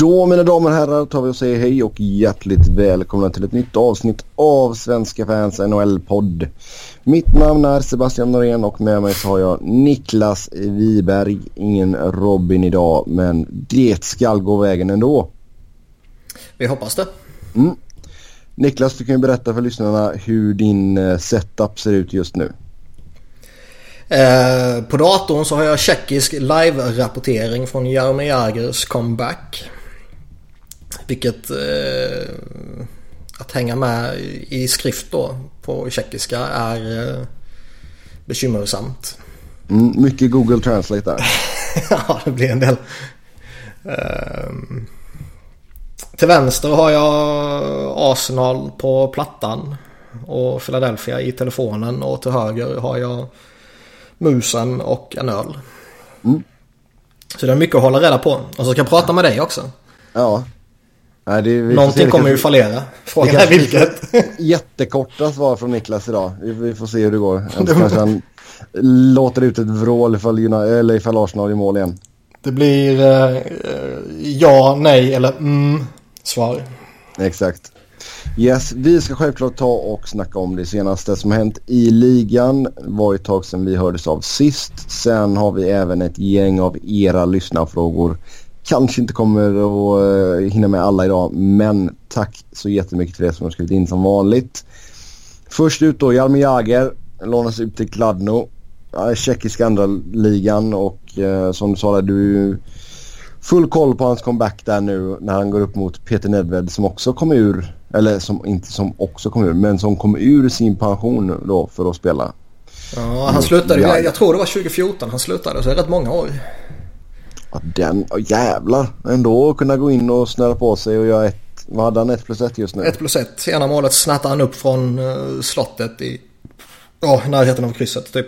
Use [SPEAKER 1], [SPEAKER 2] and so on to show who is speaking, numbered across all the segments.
[SPEAKER 1] Då mina damer och herrar tar vi och säger hej och hjärtligt välkomna till ett nytt avsnitt av Svenska fans NHL-podd. Mitt namn är Sebastian Norén och med mig så har jag Niklas Wiberg. Ingen Robin idag men det ska gå vägen ändå.
[SPEAKER 2] Vi hoppas det.
[SPEAKER 1] Mm. Niklas du kan ju berätta för lyssnarna hur din eh, setup ser ut just nu.
[SPEAKER 2] Eh, på datorn så har jag tjeckisk live-rapportering från Jaromir Jagers comeback. Vilket eh, att hänga med i skrift då på tjeckiska är eh, bekymmersamt.
[SPEAKER 1] Mm, mycket Google Translate där.
[SPEAKER 2] ja, det blir en del. Eh, till vänster har jag Arsenal på plattan och Philadelphia i telefonen och till höger har jag musen och en öl. Mm. Så det är mycket att hålla reda på. Och så ska jag prata med dig också.
[SPEAKER 1] Ja.
[SPEAKER 2] Nej, det, Någonting kommer ju fallera. Frågan är vilket.
[SPEAKER 1] Jättekorta svar från Niklas idag. Vi, vi får se hur det går. kanske han låter ut ett vrål ifall, eller ifall Arsenal i mål igen.
[SPEAKER 2] Det blir eh, ja, nej eller mm svar.
[SPEAKER 1] Exakt. Yes, vi ska självklart ta och snacka om det senaste som hänt i ligan. Det var ett tag sedan vi hördes av sist. Sen har vi även ett gäng av era lyssnarfrågor kanske inte kommer att uh, hinna med alla idag men tack så jättemycket till er som har skrivit in som vanligt. Först ut då Jaromir Jagr lånas ut till Kladno. Tjeckiska andra ligan och uh, som du sa där du full koll på hans comeback där nu när han går upp mot Peter Nedved som också kom ur, eller som inte som också kom ur, men som kom ur sin pension då för att spela.
[SPEAKER 2] Ja, han slutade, jag, jag tror det var 2014 han slutade, så det är rätt många år.
[SPEAKER 1] Den, oh, jävlar. Ändå kunna gå in och snöra på sig och göra ett, vad hade han, ett plus ett just nu?
[SPEAKER 2] Ett plus ett. Ena målet snattade han upp från uh, slottet i, ja, oh, närheten av krysset typ.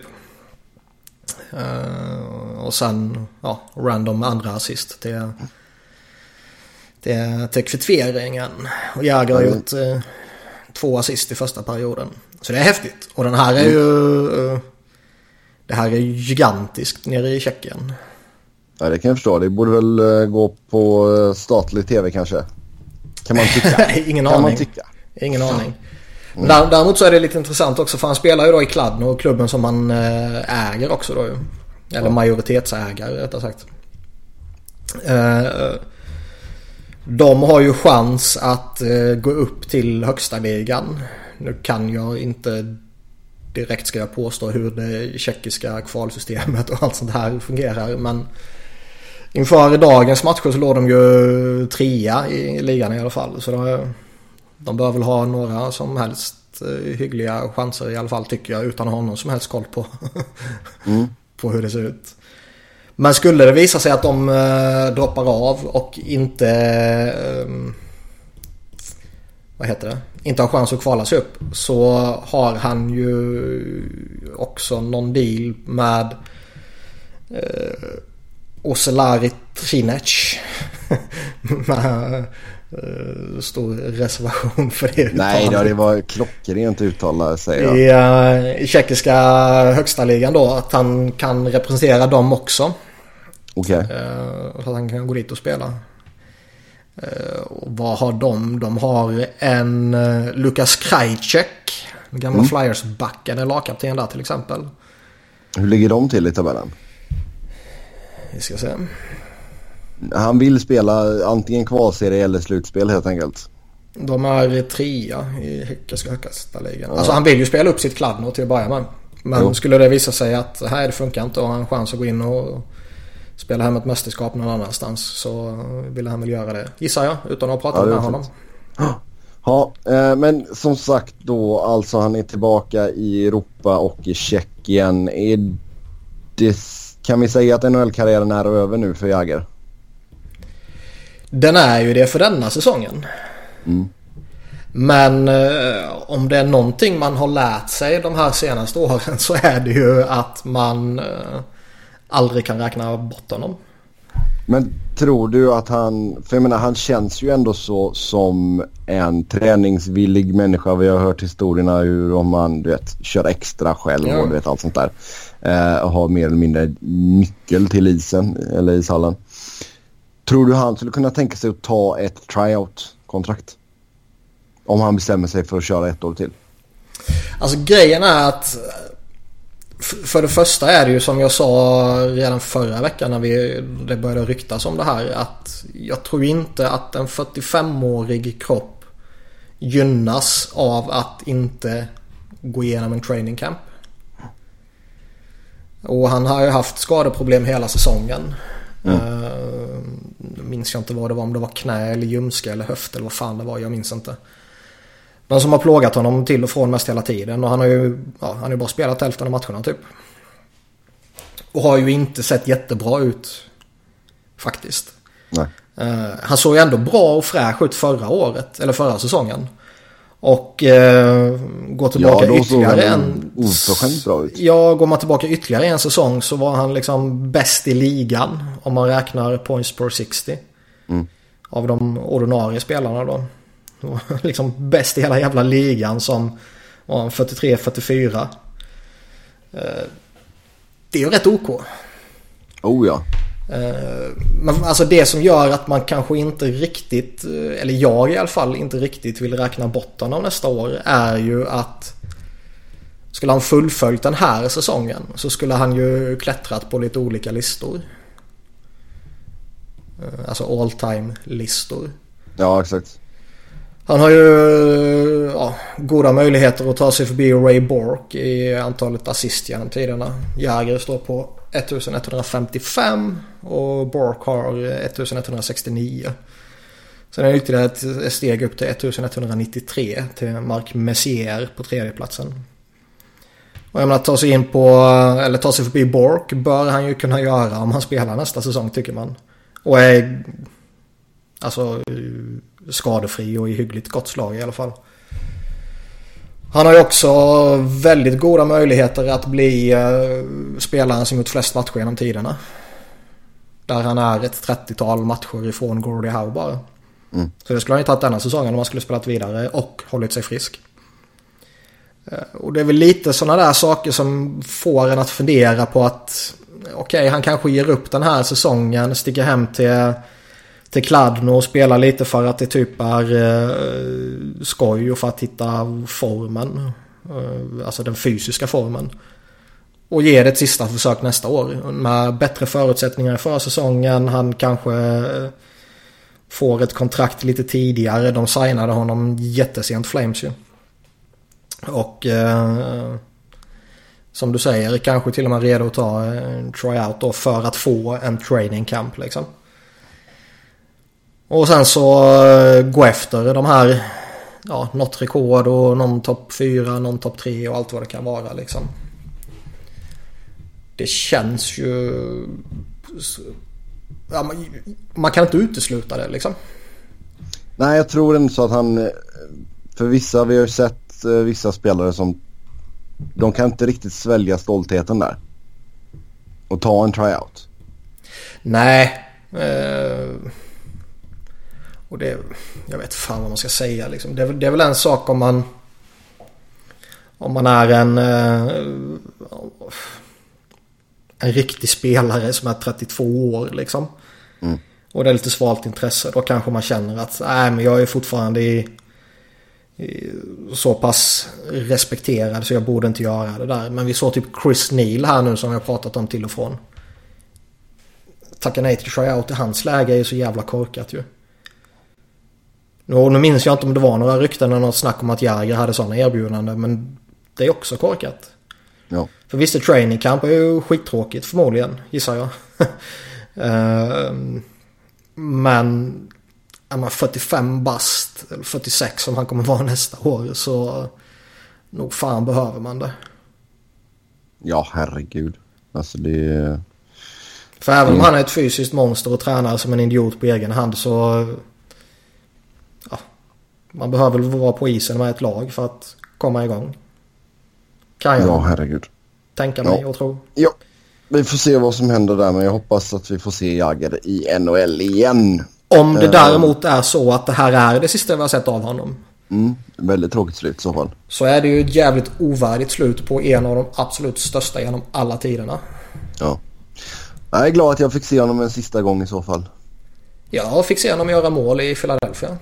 [SPEAKER 2] Uh, och sen, ja, random andra assist till, till, till kvitteringen. Och Jäger har gjort uh, två assist i första perioden. Så det är häftigt. Och den här är ju, uh, det här är gigantiskt nere i Tjeckien.
[SPEAKER 1] Ja, det kan jag förstå. Det borde väl uh, gå på uh, statlig tv kanske. Kan man tycka.
[SPEAKER 2] Ingen kan aning. Man tycka. Ingen aning. Mm. Däremot så är det lite intressant också för han spelar ju då i Kladno, klubben som han uh, äger också då ju. Eller ja. majoritetsägare rättare sagt. De har ju chans att gå upp till högsta ligan. Nu kan jag inte direkt ska jag påstå hur det tjeckiska kvalsystemet och allt sånt här fungerar. Men Inför dagens matcher så låg de ju trea i ligan i alla fall. Så de, de bör väl ha några som helst eh, hyggliga chanser i alla fall tycker jag. Utan att ha någon som helst koll på, mm. på hur det ser ut. Men skulle det visa sig att de eh, droppar av och inte... Eh, vad heter det? Inte har chans att kvala sig upp. Så har han ju också någon deal med... Eh, Oselari Trinec. Med uh, stor reservation för det
[SPEAKER 1] Nej då, det var klockrent uttal säger
[SPEAKER 2] jag. I, uh, tjeckiska högsta ligan då. Att han kan representera dem också.
[SPEAKER 1] Okej. Okay.
[SPEAKER 2] Uh, så att han kan gå dit och spela. Och vad har de? De har en Lukas Krajcek. Gamla mm. Flyers-backen är lagkapten där till exempel.
[SPEAKER 1] Hur ligger de till i tabellen?
[SPEAKER 2] Vi ska se.
[SPEAKER 1] Han vill spela antingen kvalserie eller slutspel helt enkelt.
[SPEAKER 2] De är trea i Häckenska högsta ligan. Ja. Alltså han vill ju spela upp sitt Kladno till att börja med. Men jo. skulle det visa sig att här det funkar inte och han har en chans att gå in och spela hem ett mästerskap någon annanstans så vill han väl göra det. Gissar jag utan att prata ja, med honom.
[SPEAKER 1] Ja, eh, men som sagt då alltså han är tillbaka i Europa och i Tjeckien. Är det kan vi säga att NHL-karriären är över nu för Jagger?
[SPEAKER 2] Den är ju det för denna säsongen. Mm. Men eh, om det är någonting man har lärt sig de här senaste åren så är det ju att man eh, aldrig kan räkna bort honom.
[SPEAKER 1] Men tror du att han, för jag menar han känns ju ändå så som en träningsvillig människa. Vi har hört historierna hur om man du vet, kör extra själv ja. och du vet allt sånt där Eh, och har mer eller mindre nyckel till isen eller ishallen. Tror du han skulle kunna tänka sig att ta ett tryout-kontrakt? Om han bestämmer sig för att köra ett år till.
[SPEAKER 2] Alltså grejen är att för det första är det ju som jag sa redan förra veckan när vi, det började ryktas om det här att jag tror inte att en 45-årig kropp gynnas av att inte gå igenom en training camp. Och han har ju haft skadeproblem hela säsongen. Mm. Uh, minns jag inte vad det var, om det var knä eller ljumske eller höft eller vad fan det var, jag minns inte. Men som har plågat honom till och från mest hela tiden och han har ju, ja, han har ju bara spelat hälften av matcherna typ. Och har ju inte sett jättebra ut. Faktiskt. Uh, han såg ju ändå bra och fräsch ut förra året, eller förra säsongen. Och uh, går tillbaka ja, ytterligare en...
[SPEAKER 1] oförskämt bra ut.
[SPEAKER 2] Ja, går man tillbaka ytterligare en säsong så var han liksom bäst i ligan. Om man räknar points per 60.
[SPEAKER 1] Mm.
[SPEAKER 2] Av de ordinarie spelarna då. liksom bäst i hela jävla ligan som var 43-44. Eh, det är ju rätt OK.
[SPEAKER 1] Oh ja.
[SPEAKER 2] Eh, men alltså det som gör att man kanske inte riktigt, eh, eller jag i alla fall inte riktigt vill räkna botten av nästa år är ju att skulle han fullföljt den här säsongen så skulle han ju klättrat på lite olika listor. Alltså all time listor.
[SPEAKER 1] Ja exakt.
[SPEAKER 2] Han har ju ja, goda möjligheter att ta sig förbi Ray Bork i antalet assist genom tiderna. Jäger står på 1155 och Bork har 1169. Sen är det ytterligare ett steg upp till 1193 till Mark Messier på tredjeplatsen. Och jag menar ta sig in på, eller ta sig förbi Bork bör han ju kunna göra om han spelar nästa säsong tycker man. Och är alltså skadefri och i hyggligt gott slag i alla fall. Han har ju också väldigt goda möjligheter att bli uh, spelaren som gjort flest matcher genom tiderna. Där han är ett 30-tal matcher ifrån Gordie Howe bara.
[SPEAKER 1] Mm.
[SPEAKER 2] Så det skulle han ju tagit denna säsongen om han skulle spelat vidare och hållit sig frisk. Uh, och det är väl lite sådana där saker som får en att fundera på att okej, okay, han kanske ger upp den här säsongen, sticker hem till till Kladno och spela lite för att det typ är eh, skoj och för att hitta formen. Eh, alltså den fysiska formen. Och ge det ett sista försök nästa år. Med bättre förutsättningar i försäsongen. Han kanske eh, får ett kontrakt lite tidigare. De signade honom jättesent Flames ju. Och eh, som du säger kanske till och med redo att ta en tryout då för att få en training camp liksom. Och sen så eh, gå efter de här, ja, något rekord och någon topp 4, någon topp 3 och allt vad det kan vara liksom. Det känns ju... Ja, man, man kan inte utesluta det liksom.
[SPEAKER 1] Nej, jag tror inte så att han... För vissa, vi har ju sett eh, vissa spelare som... De kan inte riktigt svälja stoltheten där. Och ta en tryout.
[SPEAKER 2] Nej. Eh... Och det, jag vet fan vad man ska säga liksom. Det är, det är väl en sak om man om man är en eh, en riktig spelare som är 32 år liksom.
[SPEAKER 1] Mm.
[SPEAKER 2] Och det är lite svalt intresse. Då kanske man känner att nej men jag är fortfarande i, i, så pass respekterad så jag borde inte göra det där. Men vi såg typ Chris Neal här nu som vi har pratat om till och från. Tacka nej till tryout i hans läge är ju så jävla korkat ju. Nu, nu minns jag inte om det var några rykten eller något snack om att Jäger hade sådana erbjudanden. Men det är också korkat.
[SPEAKER 1] Ja.
[SPEAKER 2] För visst training camp är ju skittråkigt förmodligen, gissar jag. uh, men är man 45 bast, eller 46 som han kommer vara nästa år så nog fan behöver man det.
[SPEAKER 1] Ja, herregud. Alltså det...
[SPEAKER 2] För även om han är ett fysiskt monster och tränar som en idiot på egen hand så man behöver väl vara på isen med ett lag för att komma igång. Kan jag
[SPEAKER 1] ja, herregud.
[SPEAKER 2] tänka mig ja. och tro.
[SPEAKER 1] Ja, vi får se vad som händer där men jag hoppas att vi får se Jagger i NHL igen.
[SPEAKER 2] Om det uh, däremot är så att det här är det sista vi har sett av honom.
[SPEAKER 1] Mm, väldigt tråkigt slut i så fall.
[SPEAKER 2] Så är det ju ett jävligt ovärdigt slut på en av de absolut största genom alla tiderna.
[SPEAKER 1] Ja. Jag är glad att jag fick se honom en sista gång i så fall.
[SPEAKER 2] Jag fick se honom göra mål i Philadelphia.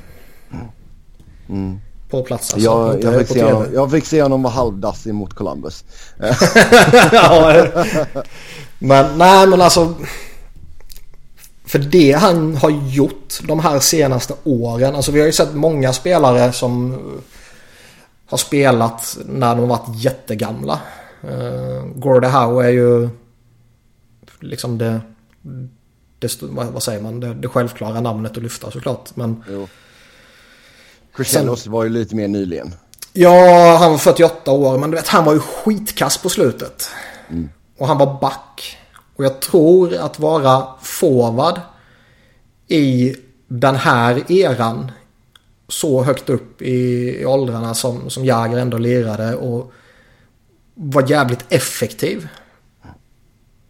[SPEAKER 1] Mm.
[SPEAKER 2] På plats alltså.
[SPEAKER 1] Jag, jag, fick se honom, jag fick se honom vara halvdassig mot Columbus.
[SPEAKER 2] ja, men nej men alltså. För det han har gjort de här senaste åren. Alltså vi har ju sett många spelare som har spelat när de varit jättegamla. Uh, Gordie Howe är ju liksom det, det vad säger man, det, det självklara namnet att lyfta såklart. Men
[SPEAKER 1] Jo. Crescendos var ju lite mer nyligen.
[SPEAKER 2] Ja, han var 48 år men du vet han var ju skitkass på slutet. Och han var back. Och jag tror att vara forward i den här eran så högt upp i, i åldrarna som, som Jäger ändå lirade och var jävligt effektiv.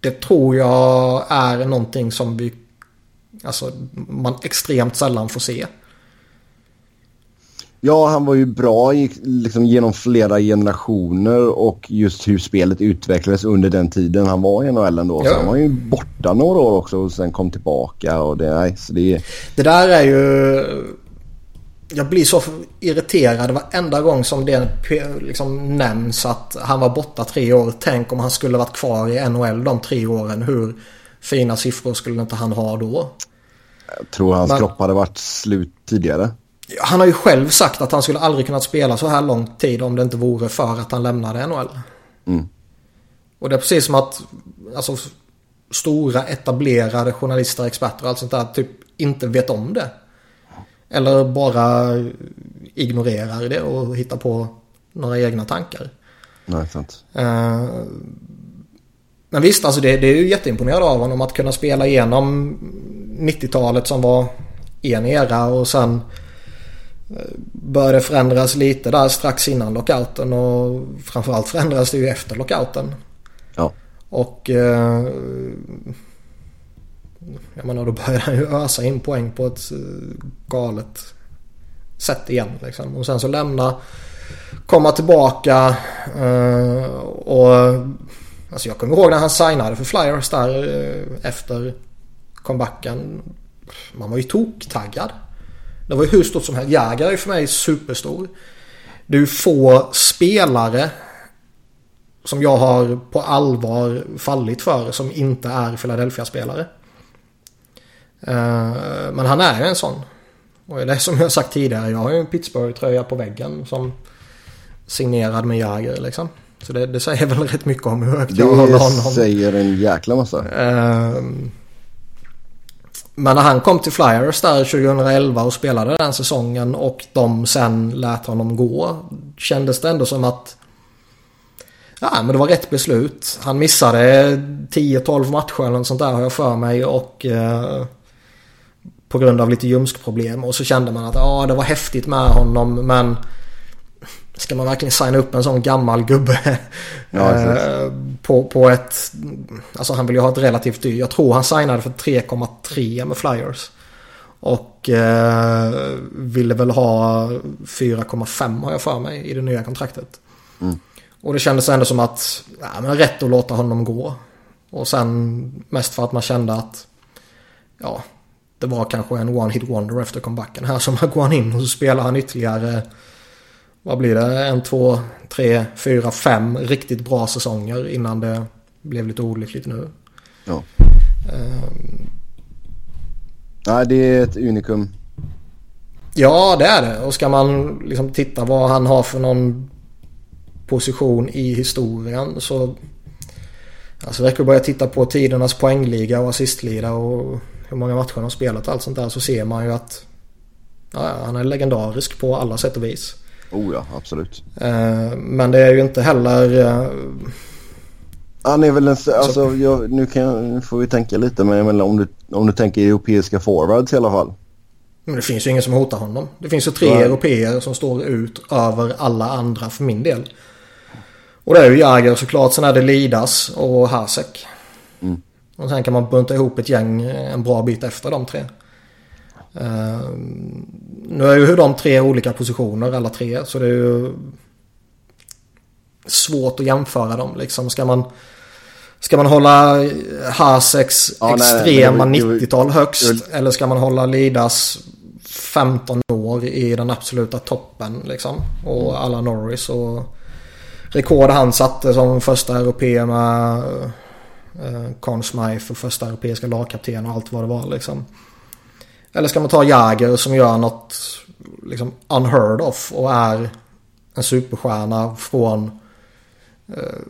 [SPEAKER 2] Det tror jag är någonting som vi alltså, man extremt sällan får se.
[SPEAKER 1] Ja, han var ju bra i, liksom, genom flera generationer och just hur spelet utvecklades under den tiden han var i NHL ändå.
[SPEAKER 2] Ja.
[SPEAKER 1] Han var ju borta några år också och sen kom tillbaka och det, nej, så det
[SPEAKER 2] Det där är ju... Jag blir så irriterad varenda gång som det liksom nämns att han var borta tre år. Tänk om han skulle varit kvar i NHL de tre åren. Hur fina siffror skulle inte han ha då?
[SPEAKER 1] jag tror hans
[SPEAKER 2] Men-
[SPEAKER 1] kropp hade varit slut tidigare.
[SPEAKER 2] Han har ju själv sagt att han skulle aldrig kunnat spela så här lång tid om det inte vore för att han lämnade NHL.
[SPEAKER 1] Mm.
[SPEAKER 2] Och det är precis som att alltså, stora etablerade journalister, experter och allt sånt där typ inte vet om det. Eller bara ignorerar det och hittar på några egna tankar.
[SPEAKER 1] Nej, sant.
[SPEAKER 2] Eh, Men visst, alltså det, det är ju jätteimponerande av honom att kunna spela igenom 90-talet som var en era och sen eh, började förändras lite där strax innan lockouten och framförallt förändras det ju efter lockouten.
[SPEAKER 1] Ja.
[SPEAKER 2] Och eh, jag menar då började han ju ösa in poäng på ett eh, galet sätt igen. Liksom. Och sen så lämna, komma tillbaka eh, och alltså jag kommer ihåg när han signade för Flyers där eh, efter comebacken. Man var ju toktaggad. Det var ju hur stort som helst. Jäger är för mig superstor. Det är ju få spelare som jag har på allvar fallit för som inte är Philadelphia-spelare. Eh, Men han är en sån. Och det är som jag sagt tidigare, jag har ju en Pittsburgh-tröja på väggen som signerad med Jagr liksom. Så det, det säger väl rätt mycket om hur högt jag håller
[SPEAKER 1] Det
[SPEAKER 2] honom.
[SPEAKER 1] säger en jäkla massa.
[SPEAKER 2] Ehm, men när han kom till Flyers där 2011 och spelade den säsongen och de sen lät honom gå. Kändes det ändå som att Ja men det var rätt beslut. Han missade 10-12 matcher eller något sånt där har jag för mig och eh, På grund av lite ljumskproblem och så kände man att ja det var häftigt med honom men Ska man verkligen signa upp en sån gammal gubbe?
[SPEAKER 1] Ja,
[SPEAKER 2] eh, på, på ett... Alltså han vill ju ha ett relativt dyrt. Jag tror han signade för 3,3 med Flyers. Och eh, ville väl ha 4,5 har jag för mig i det nya kontraktet.
[SPEAKER 1] Mm.
[SPEAKER 2] Och det kändes ändå som att, ja men rätt att låta honom gå. Och sen mest för att man kände att, ja, det var kanske en one hit wonder efter comebacken här. Så man går han in och så spelar han ytterligare, vad blir det, en, två, tre, fyra, fem riktigt bra säsonger innan det blev lite olyckligt nu.
[SPEAKER 1] Ja.
[SPEAKER 2] Ehm,
[SPEAKER 1] Nej, det är ett unikum.
[SPEAKER 2] Ja, det är det. Och ska man liksom titta vad han har för någon position i historien så... Alltså räcker att titta på tidernas poängliga och assistliga och hur många matcher han har spelat och allt sånt där så ser man ju att ja, han är legendarisk på alla sätt och vis.
[SPEAKER 1] Oh ja, absolut.
[SPEAKER 2] Eh, Men det är ju inte heller... eh,
[SPEAKER 1] Han är väl en, alltså, jag, nu, kan jag, nu får vi tänka lite men menar, om du, om du tänker europeiska forwards i alla fall.
[SPEAKER 2] Men det finns ju ingen som hotar honom. Det finns ju tre
[SPEAKER 1] Nej.
[SPEAKER 2] europeer som står ut över alla andra för min del. Och det är ju Jagr såklart. Sen är det Lidas och Hasek.
[SPEAKER 1] Mm.
[SPEAKER 2] Och sen kan man bunta ihop ett gäng en bra bit efter de tre. Eh, nu är ju de tre olika positioner alla tre. Så det är ju svårt att jämföra dem liksom. Ska man Ska man hålla Haseks ja, extrema 90-tal högst? Vill... Eller ska man hålla Lidas 15 år i den absoluta toppen liksom? Och mm. alla Norris och rekord han satte som första europé med eh, Conn Smythe och första europeiska lagkapten och allt vad det var liksom. Eller ska man ta Jagger som gör något liksom unheard of och är en superstjärna från eh,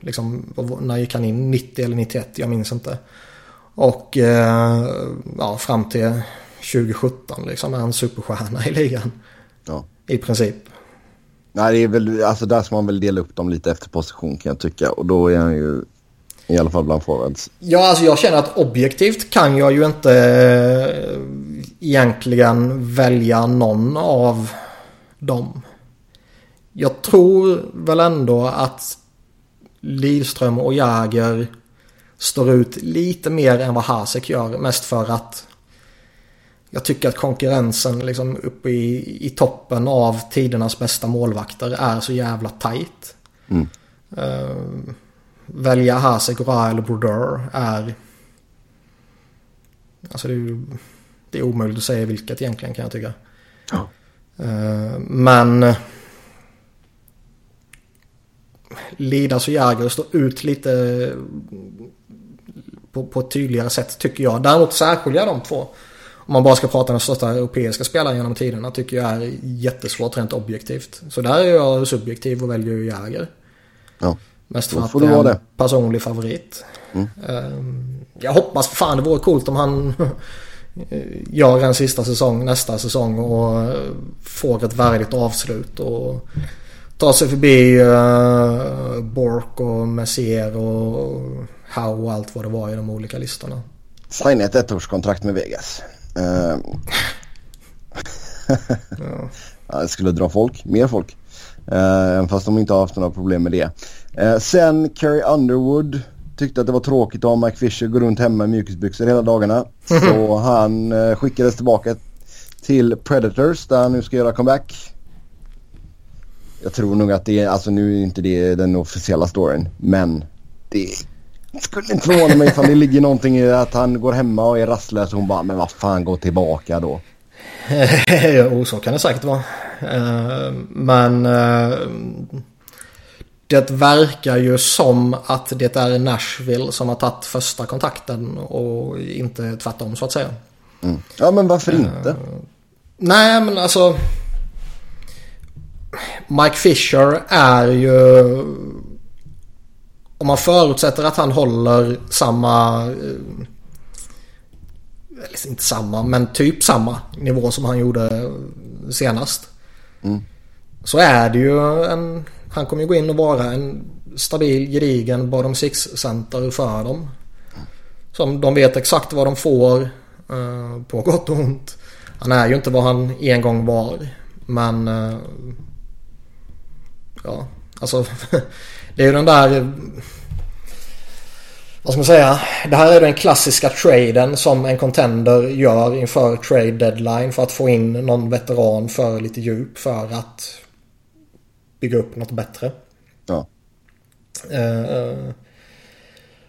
[SPEAKER 2] liksom, när gick han in? 90 eller 91? Jag minns inte. Och eh, ja, fram till 2017 liksom är han superstjärna i ligan. Ja. I princip.
[SPEAKER 1] Nej, det är väl, alltså där ska man väl dela upp dem lite efter position kan jag tycka. Och då är han ju i alla fall bland forwards.
[SPEAKER 2] Ja, alltså jag känner att objektivt kan jag ju inte eh, egentligen välja någon av dem. Jag tror väl ändå att Lidström och Jäger står ut lite mer än vad Hasek gör. Mest för att jag tycker att konkurrensen liksom uppe i, i toppen av tidernas bästa målvakter är så jävla tight. Mm. Uh, välja Hasek, Ra eller Brodeur är... Alltså det är, det är omöjligt att säga vilket egentligen kan jag tycka. Ja. Uh, men... Lidas och Jäger står ut lite på, på ett tydligare sätt tycker jag. Däremot särskiljer jag de två. Om man bara ska prata den största europeiska spelaren genom tiderna tycker jag är jättesvårt rent objektivt. Så där är jag subjektiv och väljer Jäger.
[SPEAKER 1] Ja.
[SPEAKER 2] Mest för att det är en personlig favorit. Mm. Ehm, jag hoppas fan det vore coolt om han gör en sista säsong nästa säsong och får ett värdigt avslut. Och tar sig förbi uh, Bork och Messier och Howe och allt vad det var i de olika listorna.
[SPEAKER 1] Signa ett ettårskontrakt med Vegas. Uh, ja. ja, det skulle dra folk, mer folk. Uh, fast de inte har haft några problem med det. Uh, sen Carrie Underwood tyckte att det var tråkigt att ha Mike Fisher gå runt hemma i mjukisbyxor hela dagarna. Så han uh, skickades tillbaka till Predators där han nu ska göra comeback. Jag tror nog att det är, alltså nu är inte det den officiella storyn, men det skulle inte förvåna mig ifall det ligger någonting i att han går hemma och är rastlös och hon bara, men vad fan, gå tillbaka då.
[SPEAKER 2] jo, så kan det säkert vara. Eh, men eh, det verkar ju som att det är Nashville som har tagit första kontakten och inte tvärtom så att säga.
[SPEAKER 1] Mm. Ja, men varför inte? Uh,
[SPEAKER 2] nej, men alltså Mike Fisher är ju... Om man förutsätter att han håller samma... Eh, eller inte samma, men typ samma nivå som han gjorde senast. Mm. Så är det ju en... Han kommer ju gå in och vara en stabil, gedigen bottom six-center för dem. Som de vet exakt vad de får. Eh, på gott och ont. Han är ju inte vad han en gång var. Men eh, ja, alltså det är ju den där vad ska man säga? Det här är den klassiska traden som en contender gör inför trade deadline för att få in någon veteran för lite djup för att bygga upp något bättre.
[SPEAKER 1] Ja.
[SPEAKER 2] Uh,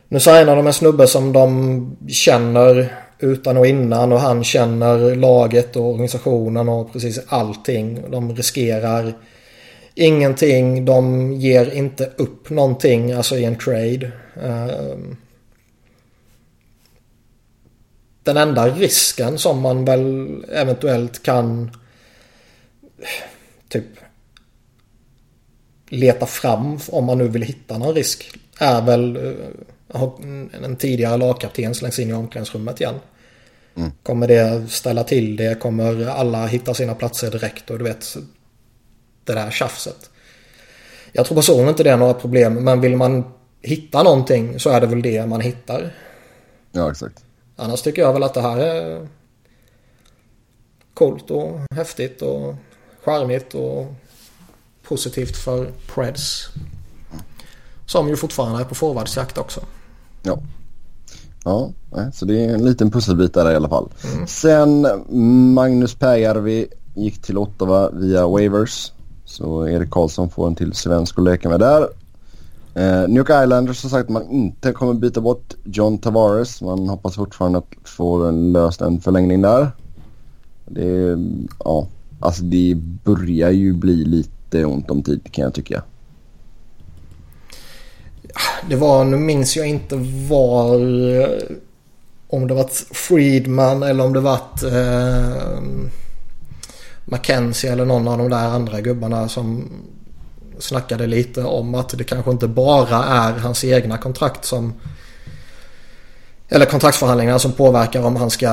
[SPEAKER 2] nu signar de en snubbe som de känner utan och innan och han känner laget och organisationen och precis allting. De riskerar ingenting. De ger inte upp någonting alltså i en trade. Ehm, den enda risken som man väl eventuellt kan typ leta fram om man nu vill hitta någon risk är väl uh, en tidigare lagkapten slängs in i omklädningsrummet igen. Mm. Kommer det ställa till det? Kommer alla hitta sina platser direkt? Och du vet det där tjafset. Jag tror personligen inte det är några problem men vill man hitta någonting så är det väl det man hittar.
[SPEAKER 1] Ja exakt.
[SPEAKER 2] Annars tycker jag väl att det här är coolt och häftigt och charmigt och positivt för Preds. Som ju fortfarande är på forwardsjakt också.
[SPEAKER 1] Ja. Ja, så det är en liten pusselbit där i alla fall. Mm. Sen Magnus Pääjärvi gick till Ottawa via Waivers. Så Erik Karlsson får en till svensk att leka med där. Eh, New York Islanders har sagt att man inte kommer byta bort John Tavares. Man hoppas fortfarande att få en löst en förlängning där. Det, ja, alltså det börjar ju bli lite ont om tid kan jag tycka.
[SPEAKER 2] Det var, nu minns jag inte var, eh, om det var Friedman eller om det var eh, Mackenzie eller någon av de där andra gubbarna som snackade lite om att det kanske inte bara är hans egna kontrakt som eller kontraktsförhandlingarna som påverkar om han ska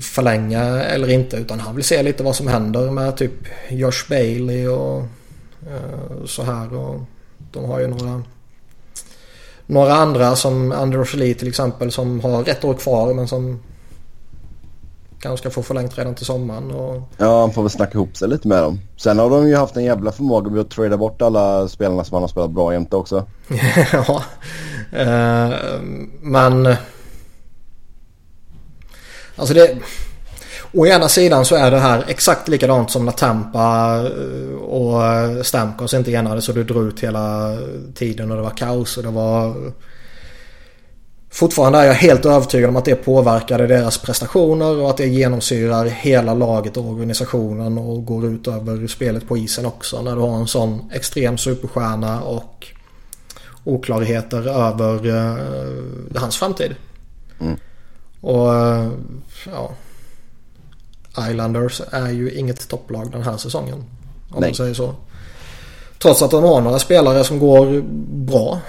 [SPEAKER 2] förlänga eller inte. Utan han vill se lite vad som händer med typ Josh Bailey och så här. Och de har ju några, några andra som Anders Lee till exempel som har ett år kvar men som kanske ska få förlängt redan till sommaren. Och...
[SPEAKER 1] Ja, han får väl snacka ihop sig lite med dem. Sen har de ju haft en jävla förmåga med att trada bort alla spelarna som han har spelat bra jämte också.
[SPEAKER 2] ja, uh, men... Alltså det... Å ena sidan så är det här exakt likadant som när Tampa eh, och Stamkos inte enades och det drog ut hela tiden och det var kaos och det var... Fortfarande är jag helt övertygad om att det påverkade deras prestationer och att det genomsyrar hela laget och organisationen och går ut över spelet på isen också. När du har en sån extrem superstjärna och oklarheter över uh, hans framtid. Mm. Och ja. Islanders är ju inget topplag den här säsongen. Om Nej. man säger så. Trots att de har några spelare som går bra.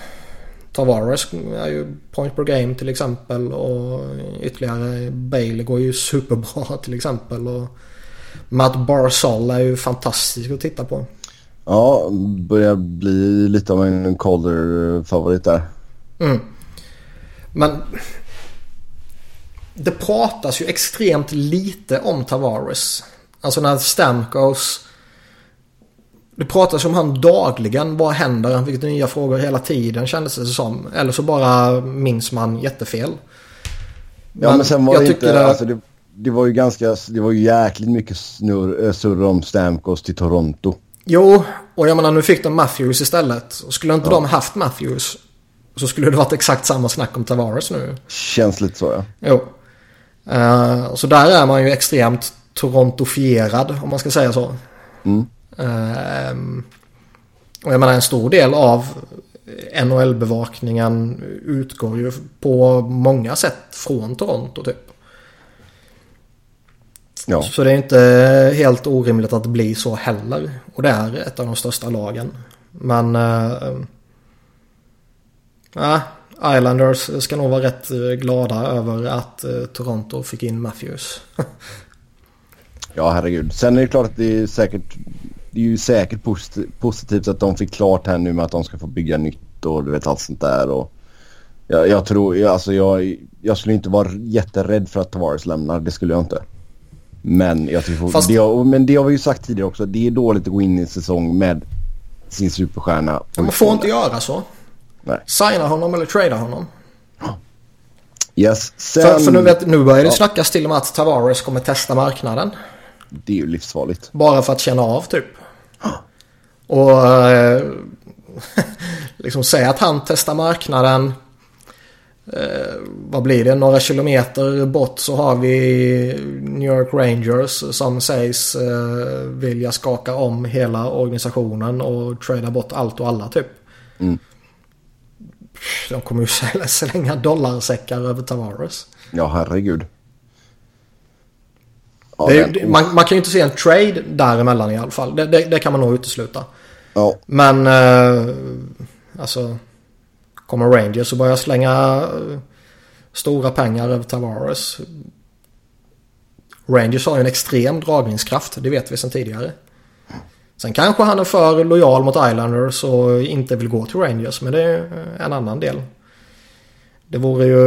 [SPEAKER 2] Tavares är ju point per game till exempel. Och ytterligare Bale går ju superbra till exempel. Och Matt Barzal är ju fantastisk att titta på.
[SPEAKER 1] Ja, börjar bli lite av en Calder-favorit där.
[SPEAKER 2] Mm. Men det pratas ju extremt lite om Tavares. Alltså när Stamkos... Det pratas om han dagligen. Vad händer? Han fick nya frågor hela tiden kändes det som. Eller så bara minns man jättefel.
[SPEAKER 1] Men ja men sen var det inte... Det... Alltså det, det, var ju ganska... Det var ju jäkligt mycket snurr, eh, surr om Stamkos till Toronto.
[SPEAKER 2] Jo, och jag menar nu fick de Matthews istället. Och skulle inte ja. de haft Matthews så skulle det varit exakt samma snack om Tavares nu.
[SPEAKER 1] Känns lite så ja.
[SPEAKER 2] Jo. Uh, så där är man ju extremt Torontofierad om man ska säga så. Mm. Uh, och jag menar en stor del av NHL-bevakningen utgår ju på många sätt från Toronto typ. Ja. Så det är inte helt orimligt att det blir så heller. Och det är ett av de största lagen. Men... Uh, Islanders ska nog vara rätt eh, glada över att eh, Toronto fick in Matthews.
[SPEAKER 1] ja, herregud. Sen är det klart att det är säkert, det är ju säkert positivt att de fick klart här nu med att de ska få bygga nytt och du vet allt sånt där. Och jag, jag tror, alltså jag, jag skulle inte vara jätterädd för att Tavares lämnar. Det skulle jag inte. Men, jag tror, Fast... det, men det har vi ju sagt tidigare också. Det är dåligt att gå in i en säsong med sin superstjärna.
[SPEAKER 2] Man får inte göra så. Nej. Signa honom eller trada honom.
[SPEAKER 1] Yes.
[SPEAKER 2] Sen... För, för nu, vet, nu börjar det ja. snackas till och med att Tavares kommer testa marknaden.
[SPEAKER 1] Det är ju livsfarligt.
[SPEAKER 2] Bara för att känna av typ. Och eh, liksom säga att han testar marknaden. Eh, vad blir det? Några kilometer bort så har vi New York Rangers som sägs eh, vilja skaka om hela organisationen och trada bort allt och alla typ. Mm. De kommer ju slänga dollarsäckar över Tavares.
[SPEAKER 1] Ja, herregud.
[SPEAKER 2] Ja, det, det, man, man, kan ju inte se en trade däremellan i alla fall. Det, det, det kan man nog utesluta. Ja. Men eh, alltså kommer Rangers och börjar slänga eh, stora pengar över Tavares. Rangers har ju en extrem dragningskraft. Det vet vi sedan tidigare. Sen kanske han är för lojal mot Islanders och inte vill gå till Rangers. Men det är en annan del. Det vore ju...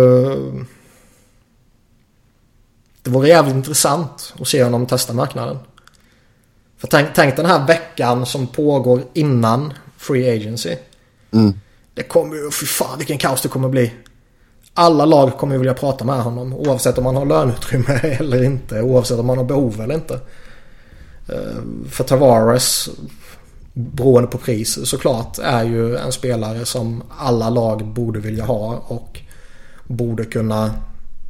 [SPEAKER 2] Det vore jävligt intressant att se honom testa marknaden. För tänk, tänk den här veckan som pågår innan Free Agency. Mm. Det kommer ju, fy fan vilken kaos det kommer bli. Alla lag kommer ju vilja prata med honom oavsett om man har löneutrymme eller inte. Oavsett om man har behov eller inte. Eh, för Tavares beroende på pris såklart, är ju en spelare som alla lag borde vilja ha och borde kunna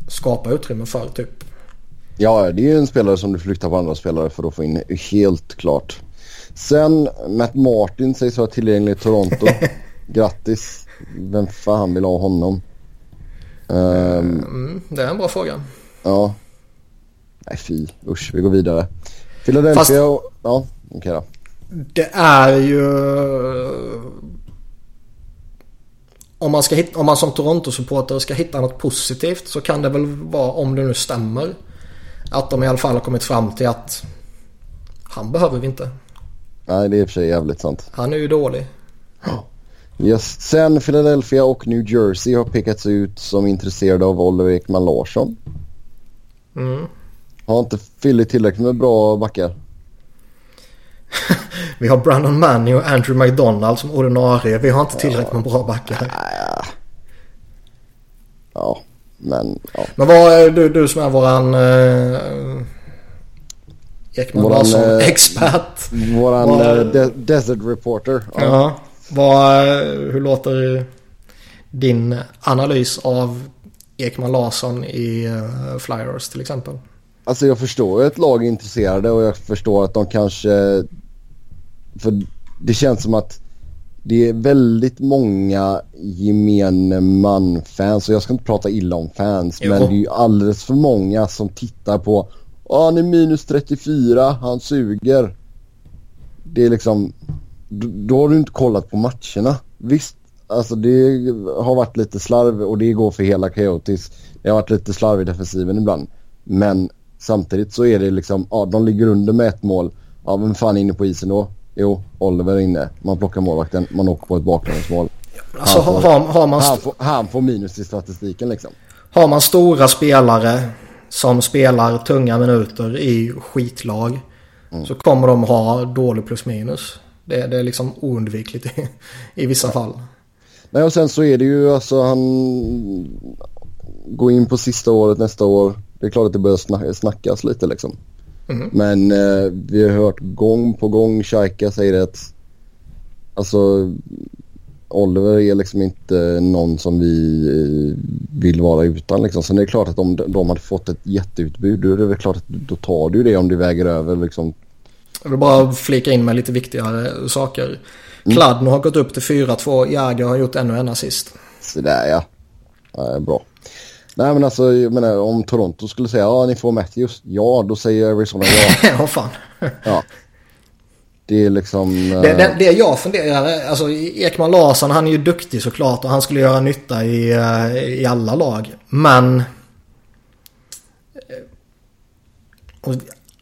[SPEAKER 2] skapa utrymme för typ.
[SPEAKER 1] Ja, det är ju en spelare som du flyttar på andra spelare för att få in helt klart. Sen Matt Martin sägs vara tillgänglig i Toronto. Grattis. Vem fan vill ha honom? Um,
[SPEAKER 2] mm, det är en bra fråga.
[SPEAKER 1] Ja. Nej fy, usch vi går vidare. Philadelphia Fast, och... Ja, okej okay då.
[SPEAKER 2] Det är ju... Om man, ska hitta, om man som Toronto-supporter ska hitta något positivt så kan det väl vara, om det nu stämmer, att de i alla fall har kommit fram till att han behöver vi inte.
[SPEAKER 1] Nej, det är i och för sig jävligt sant.
[SPEAKER 2] Han är ju dålig.
[SPEAKER 1] Yes. Sen Philadelphia och New Jersey har pekats ut som intresserade av Oliver Ekman Larsson.
[SPEAKER 2] Mm.
[SPEAKER 1] Har inte Philly tillräckligt med bra backar?
[SPEAKER 2] vi har Brandon Manning och Andrew McDonald som ordinarie. Vi har inte tillräckligt med bra backar.
[SPEAKER 1] Ja, men ja.
[SPEAKER 2] Men vad är du, du som är våran... Eh, Ekman våran, Larsson-expert.
[SPEAKER 1] Eh, våran Var, eh, de desert reporter.
[SPEAKER 2] Ja. ja. Vad, hur låter din analys av Ekman Larsson i Flyers till exempel?
[SPEAKER 1] Alltså jag förstår att lag är intresserade och jag förstår att de kanske... För det känns som att det är väldigt många gemene man-fans och jag ska inte prata illa om fans jo. men det är ju alldeles för många som tittar på Ja han är minus 34, han suger. Det är liksom då har du inte kollat på matcherna. Visst, alltså det har varit lite slarv och det går för hela Coyotes. Det har varit lite slarv i defensiven ibland. Men samtidigt så är det liksom, ja de ligger under med ett mål. Ja vem fan är inne på isen då? Jo, Oliver är inne. Man plockar målvakten, man åker på ett baklängesmål.
[SPEAKER 2] Alltså, han, får, har, har man
[SPEAKER 1] han, får, han får minus i statistiken liksom.
[SPEAKER 2] Har man stora spelare som spelar tunga minuter i skitlag mm. så kommer de ha dålig plus minus. Det, det är liksom oundvikligt i, i vissa ja. fall.
[SPEAKER 1] Nej och sen så är det ju alltså han går in på sista året nästa år. Det är klart att det börjar snackas lite liksom. Mm. Men eh, vi har hört gång på gång Shaika säger att alltså Oliver är liksom inte någon som vi eh, vill vara utan liksom. Sen är det klart att om de hade fått ett jätteutbud då är det väl klart att då tar du det om det väger över liksom
[SPEAKER 2] jag vill bara flika in med lite viktigare saker. Mm. Kladno har gått upp till 4-2. Jäger har gjort ännu en assist.
[SPEAKER 1] Sådär ja. ja bra. Nej men alltså jag menar, om Toronto skulle säga ja ni får Matthews. Ja då säger Arizona
[SPEAKER 2] ja. ja fan.
[SPEAKER 1] ja. Det är liksom...
[SPEAKER 2] Det, det, eh, det jag funderar, alltså Ekman Larsson han är ju duktig såklart och han skulle göra nytta i, eh, i alla lag. Men... Eh,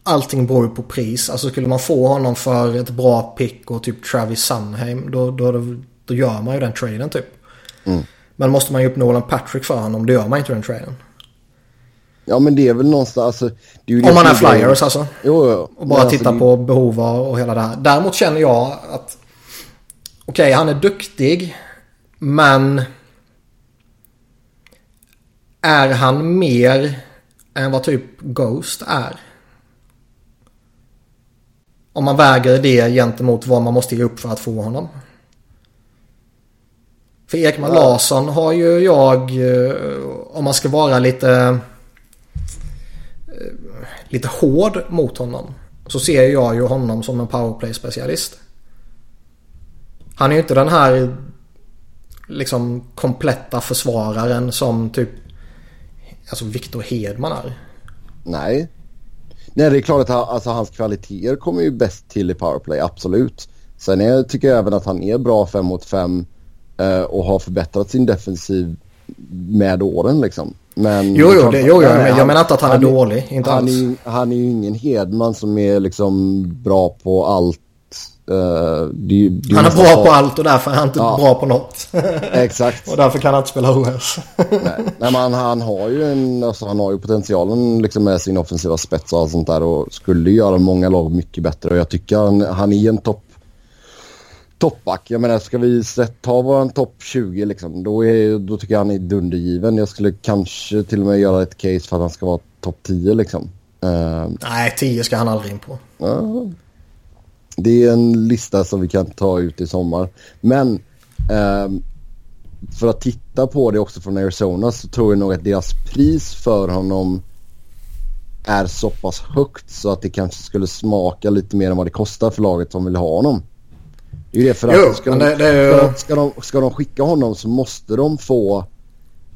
[SPEAKER 2] allting beror ju på pris. Alltså skulle man få honom för ett bra pick och typ Travis Sunheim då, då, då gör man ju den traden typ.
[SPEAKER 1] Mm.
[SPEAKER 2] Men måste man ju upp Nolan Patrick för honom då gör man inte den traden.
[SPEAKER 1] Ja men det är väl någonstans... Alltså,
[SPEAKER 2] Om man är flyers alltså.
[SPEAKER 1] Jo, jo.
[SPEAKER 2] Och bara alltså, titta på behov och hela det här. Däremot känner jag att... Okej, okay, han är duktig. Men... Är han mer än vad typ Ghost är? Om man väger det gentemot vad man måste ge upp för att få honom. För Ekman. Larsson har ju jag, eh, om man ska vara lite, eh, lite hård mot honom. Så ser jag ju honom som en powerplay-specialist. Han är ju inte den här liksom kompletta försvararen som typ alltså Victor Hedman är.
[SPEAKER 1] Nej, Nej, det är klart att han, alltså, hans kvaliteter kommer ju bäst till i powerplay, absolut. Sen är, tycker jag även att han är bra 5 mot 5 eh, och har förbättrat sin defensiv med åren liksom. Men
[SPEAKER 2] jo, jo, det, jo, jo men jag menar inte att han, han är dålig. Inte
[SPEAKER 1] han,
[SPEAKER 2] alls.
[SPEAKER 1] Är, han är ju ingen Hedman som är liksom bra på allt Uh, det,
[SPEAKER 2] det han är bra på allt och därför är han inte ja. bra på något.
[SPEAKER 1] Exakt.
[SPEAKER 2] och därför kan han inte spela OS.
[SPEAKER 1] Nej. Nej, men han har ju en, alltså, han har ju potentialen liksom med sin offensiva spets och allt sånt där och skulle göra många lag mycket bättre och jag tycker han, han är en topp toppback. Jag menar ska vi ta våran topp 20 liksom då, är, då tycker jag han är dundergiven. Jag skulle kanske till och med göra ett case för att han ska vara topp 10 liksom. Uh...
[SPEAKER 2] Nej 10 ska han aldrig in på.
[SPEAKER 1] Uh... det är en lista som vi kan ta ut i sommar. Men eh, för att titta på det också från Arizona så tror jag nog att deras pris för honom är så pass högt så att det kanske skulle smaka lite mer än vad det kostar för laget som vill ha honom. Det är ju det för att,
[SPEAKER 2] Jo,
[SPEAKER 1] ska, de,
[SPEAKER 2] det-
[SPEAKER 1] att ska, de, ska de skicka honom så måste de få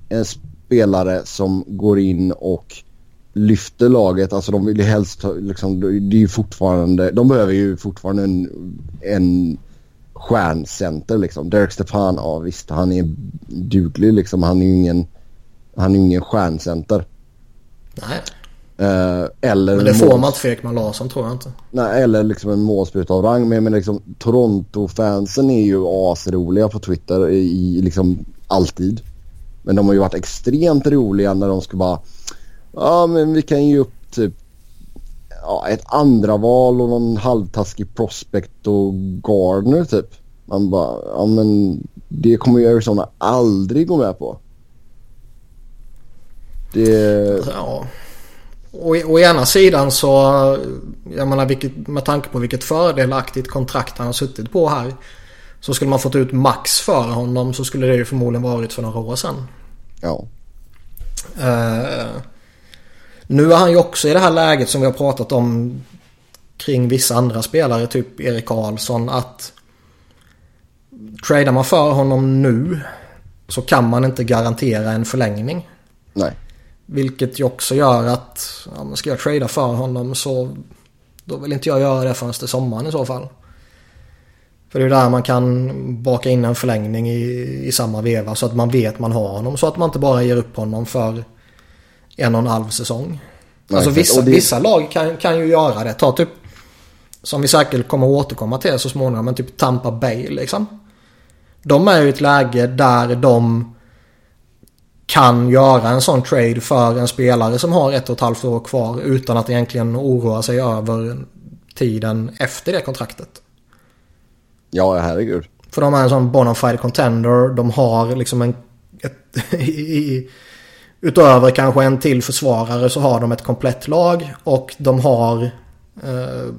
[SPEAKER 1] en spelare som går in och lyfter laget. Alltså de vill ju helst liksom, det är ju fortfarande, de behöver ju fortfarande en, en stjärncenter liksom. Derek Stepan, ja visst han är duglig liksom. Han är ju ingen, han är ingen stjärncenter.
[SPEAKER 2] Nej,
[SPEAKER 1] eller
[SPEAKER 2] men det får man inte för Ekman Larsson tror jag inte.
[SPEAKER 1] Nej, eller liksom en målspruta av rang. Men, men liksom, Toronto-fansen är ju asroliga på Twitter i, i liksom alltid. Men de har ju varit extremt roliga när de ska bara... Ja, men vi kan ge upp typ ja, ett andra val och någon halvtaskig prospect och Gardner typ. Man bara, ja men det kommer ju Arizona aldrig gå med på. Det...
[SPEAKER 2] Ja. Å ena sidan så, jag menar vilket, med tanke på vilket fördelaktigt kontrakt han har suttit på här. Så skulle man fått ut max för honom så skulle det ju förmodligen varit för några år sedan.
[SPEAKER 1] Ja.
[SPEAKER 2] Eh, nu är han ju också i det här läget som vi har pratat om kring vissa andra spelare, typ Erik Karlsson, att tradar man för honom nu så kan man inte garantera en förlängning.
[SPEAKER 1] Nej.
[SPEAKER 2] Vilket ju också gör att ja, men ska jag trada för honom så då vill inte jag göra det förrän till sommaren i så fall. För det är där man kan baka in en förlängning i, i samma veva så att man vet man har honom. Så att man inte bara ger upp honom för en och en halv säsong.
[SPEAKER 1] Nej,
[SPEAKER 2] alltså vissa,
[SPEAKER 1] det-
[SPEAKER 2] vissa lag kan, kan ju göra det. Ta typ som vi säkert kommer att återkomma till så småningom. Men typ Tampa Bay liksom. De är ju i ett läge där de kan göra en sån trade för en spelare som har ett och ett halvt år kvar utan att egentligen oroa sig över tiden efter det kontraktet.
[SPEAKER 1] Ja, herregud.
[SPEAKER 2] För de är en sån bona fide contender. De har liksom en... Ett, i, utöver kanske en till försvarare så har de ett komplett lag. Och de har eh,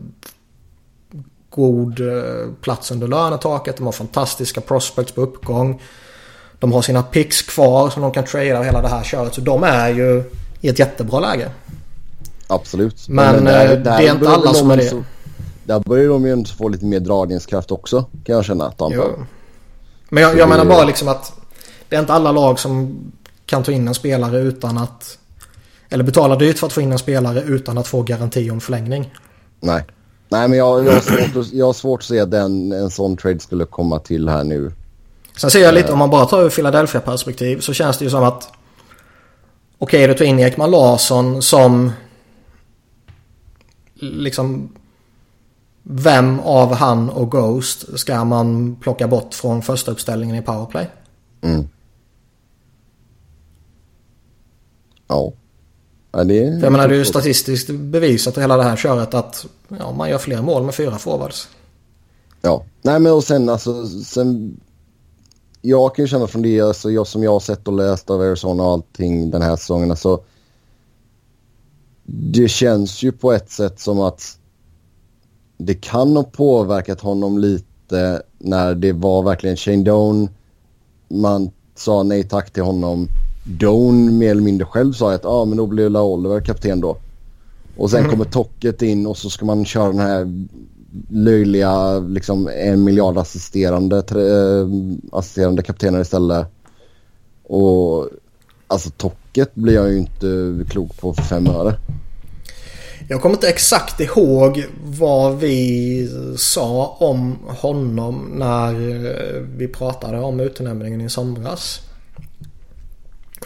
[SPEAKER 2] god eh, plats under lönetaket. De har fantastiska prospects på uppgång. De har sina picks kvar som de kan trada hela det här köret. Så de är ju i ett jättebra läge.
[SPEAKER 1] Absolut.
[SPEAKER 2] Men, eh, det är inte alla som är det.
[SPEAKER 1] så- Där börjar de ju få lite mer dragningskraft också kan jag känna.
[SPEAKER 2] Jo. Men jag, jag
[SPEAKER 1] det-
[SPEAKER 2] menar bara liksom att det är inte alla lag som kan ta in en spelare utan att... Eller betala dyrt för att få in en spelare utan att få garanti om förlängning.
[SPEAKER 1] Nej. Nej men jag, jag, har svårt att, jag har svårt att se att en sån trade skulle komma till här nu.
[SPEAKER 2] Sen ser jag lite, om man bara tar ur Philadelphia-perspektiv så känns det ju som att... Okej, du tar in Ekman Larsson som... Liksom... Vem av han och Ghost ska man plocka bort från första uppställningen i powerplay?
[SPEAKER 1] Mm. Ja. ja det, är-
[SPEAKER 2] För jag menar det är ju statistiskt bevisat i hela det här köret att ja, man gör fler mål med fyra forwards.
[SPEAKER 1] Ja. Nej men och sen alltså sen. Jag kan ju känna från det alltså, jag, som jag har sett och läst av Arizona och allting den här säsongen. Alltså, det känns ju på ett sätt som att det kan ha påverkat honom lite när det var verkligen Shane Doan. Man sa nej tack till honom. Doan mer eller mindre själv sa att ah, men då blir La Oliver kapten då. Och sen kommer Tocket in och så ska man köra den här löjliga liksom en miljard assisterande, tre- eh, assisterande kaptener istället. Och alltså Tocket blir jag ju inte klok på för fem öre.
[SPEAKER 2] Jag kommer inte exakt ihåg vad vi sa om honom när vi pratade om utnämningen i somras.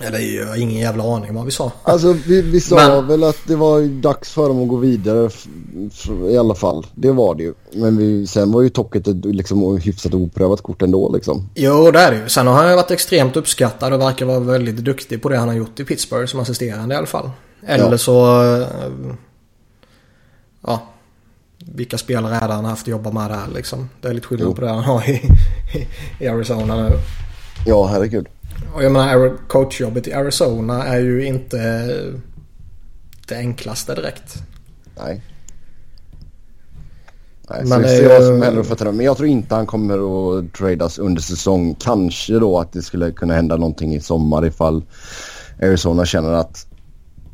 [SPEAKER 2] Eller jag har ingen jävla aning vad vi sa.
[SPEAKER 1] Alltså vi, vi sa
[SPEAKER 2] Men-
[SPEAKER 1] väl att det var dags för dem att gå vidare i alla fall. Det var det ju. Men vi, sen var ju Tocket ett liksom, hyfsat oprövat kort ändå liksom.
[SPEAKER 2] Jo, det är det ju. Sen har han ju varit extremt uppskattad och verkar vara väldigt duktig på det han har gjort i Pittsburgh som assisterande i alla fall. Eller
[SPEAKER 1] Ja.
[SPEAKER 2] så... eh, Ja. Vilka spelare är det han har haft att jobba med där liksom? Det är lite skillnad
[SPEAKER 1] Jo.
[SPEAKER 2] på det han har i, i Arizona nu.
[SPEAKER 1] Ja, herregud.
[SPEAKER 2] Och jag menar coachjobbet i Arizona är ju inte det enklaste direkt.
[SPEAKER 1] Nej. Nej, men, så det vad som händer för men jag tror inte han kommer att tradas under säsong. Kanske då att det skulle kunna hända någonting i sommar ifall Arizona känner att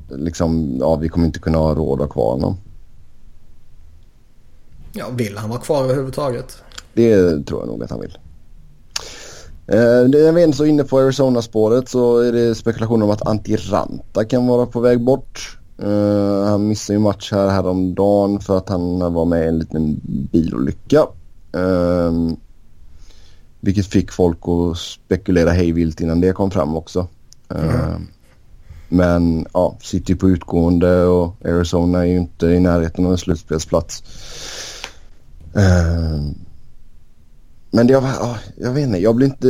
[SPEAKER 1] liksom, ja, vi kommer inte kunna ha råd att ha kvar honom.
[SPEAKER 2] Ja, vill han vara kvar överhuvudtaget?
[SPEAKER 1] Det tror jag nog att han vill. Eh, jag vet inte så inne på Arizona-spåret så är det spekulationer om att Antiranta kan vara på väg bort. Uh, han missade ju match här häromdagen för att han var med i en liten bilolycka. Uh, vilket fick folk att spekulera hejvilt innan det kom fram också. Uh, Men ja, sitter på utgående och Arizona är ju inte i närheten av en slutspelsplats. Men det, jag vet inte, jag blir inte...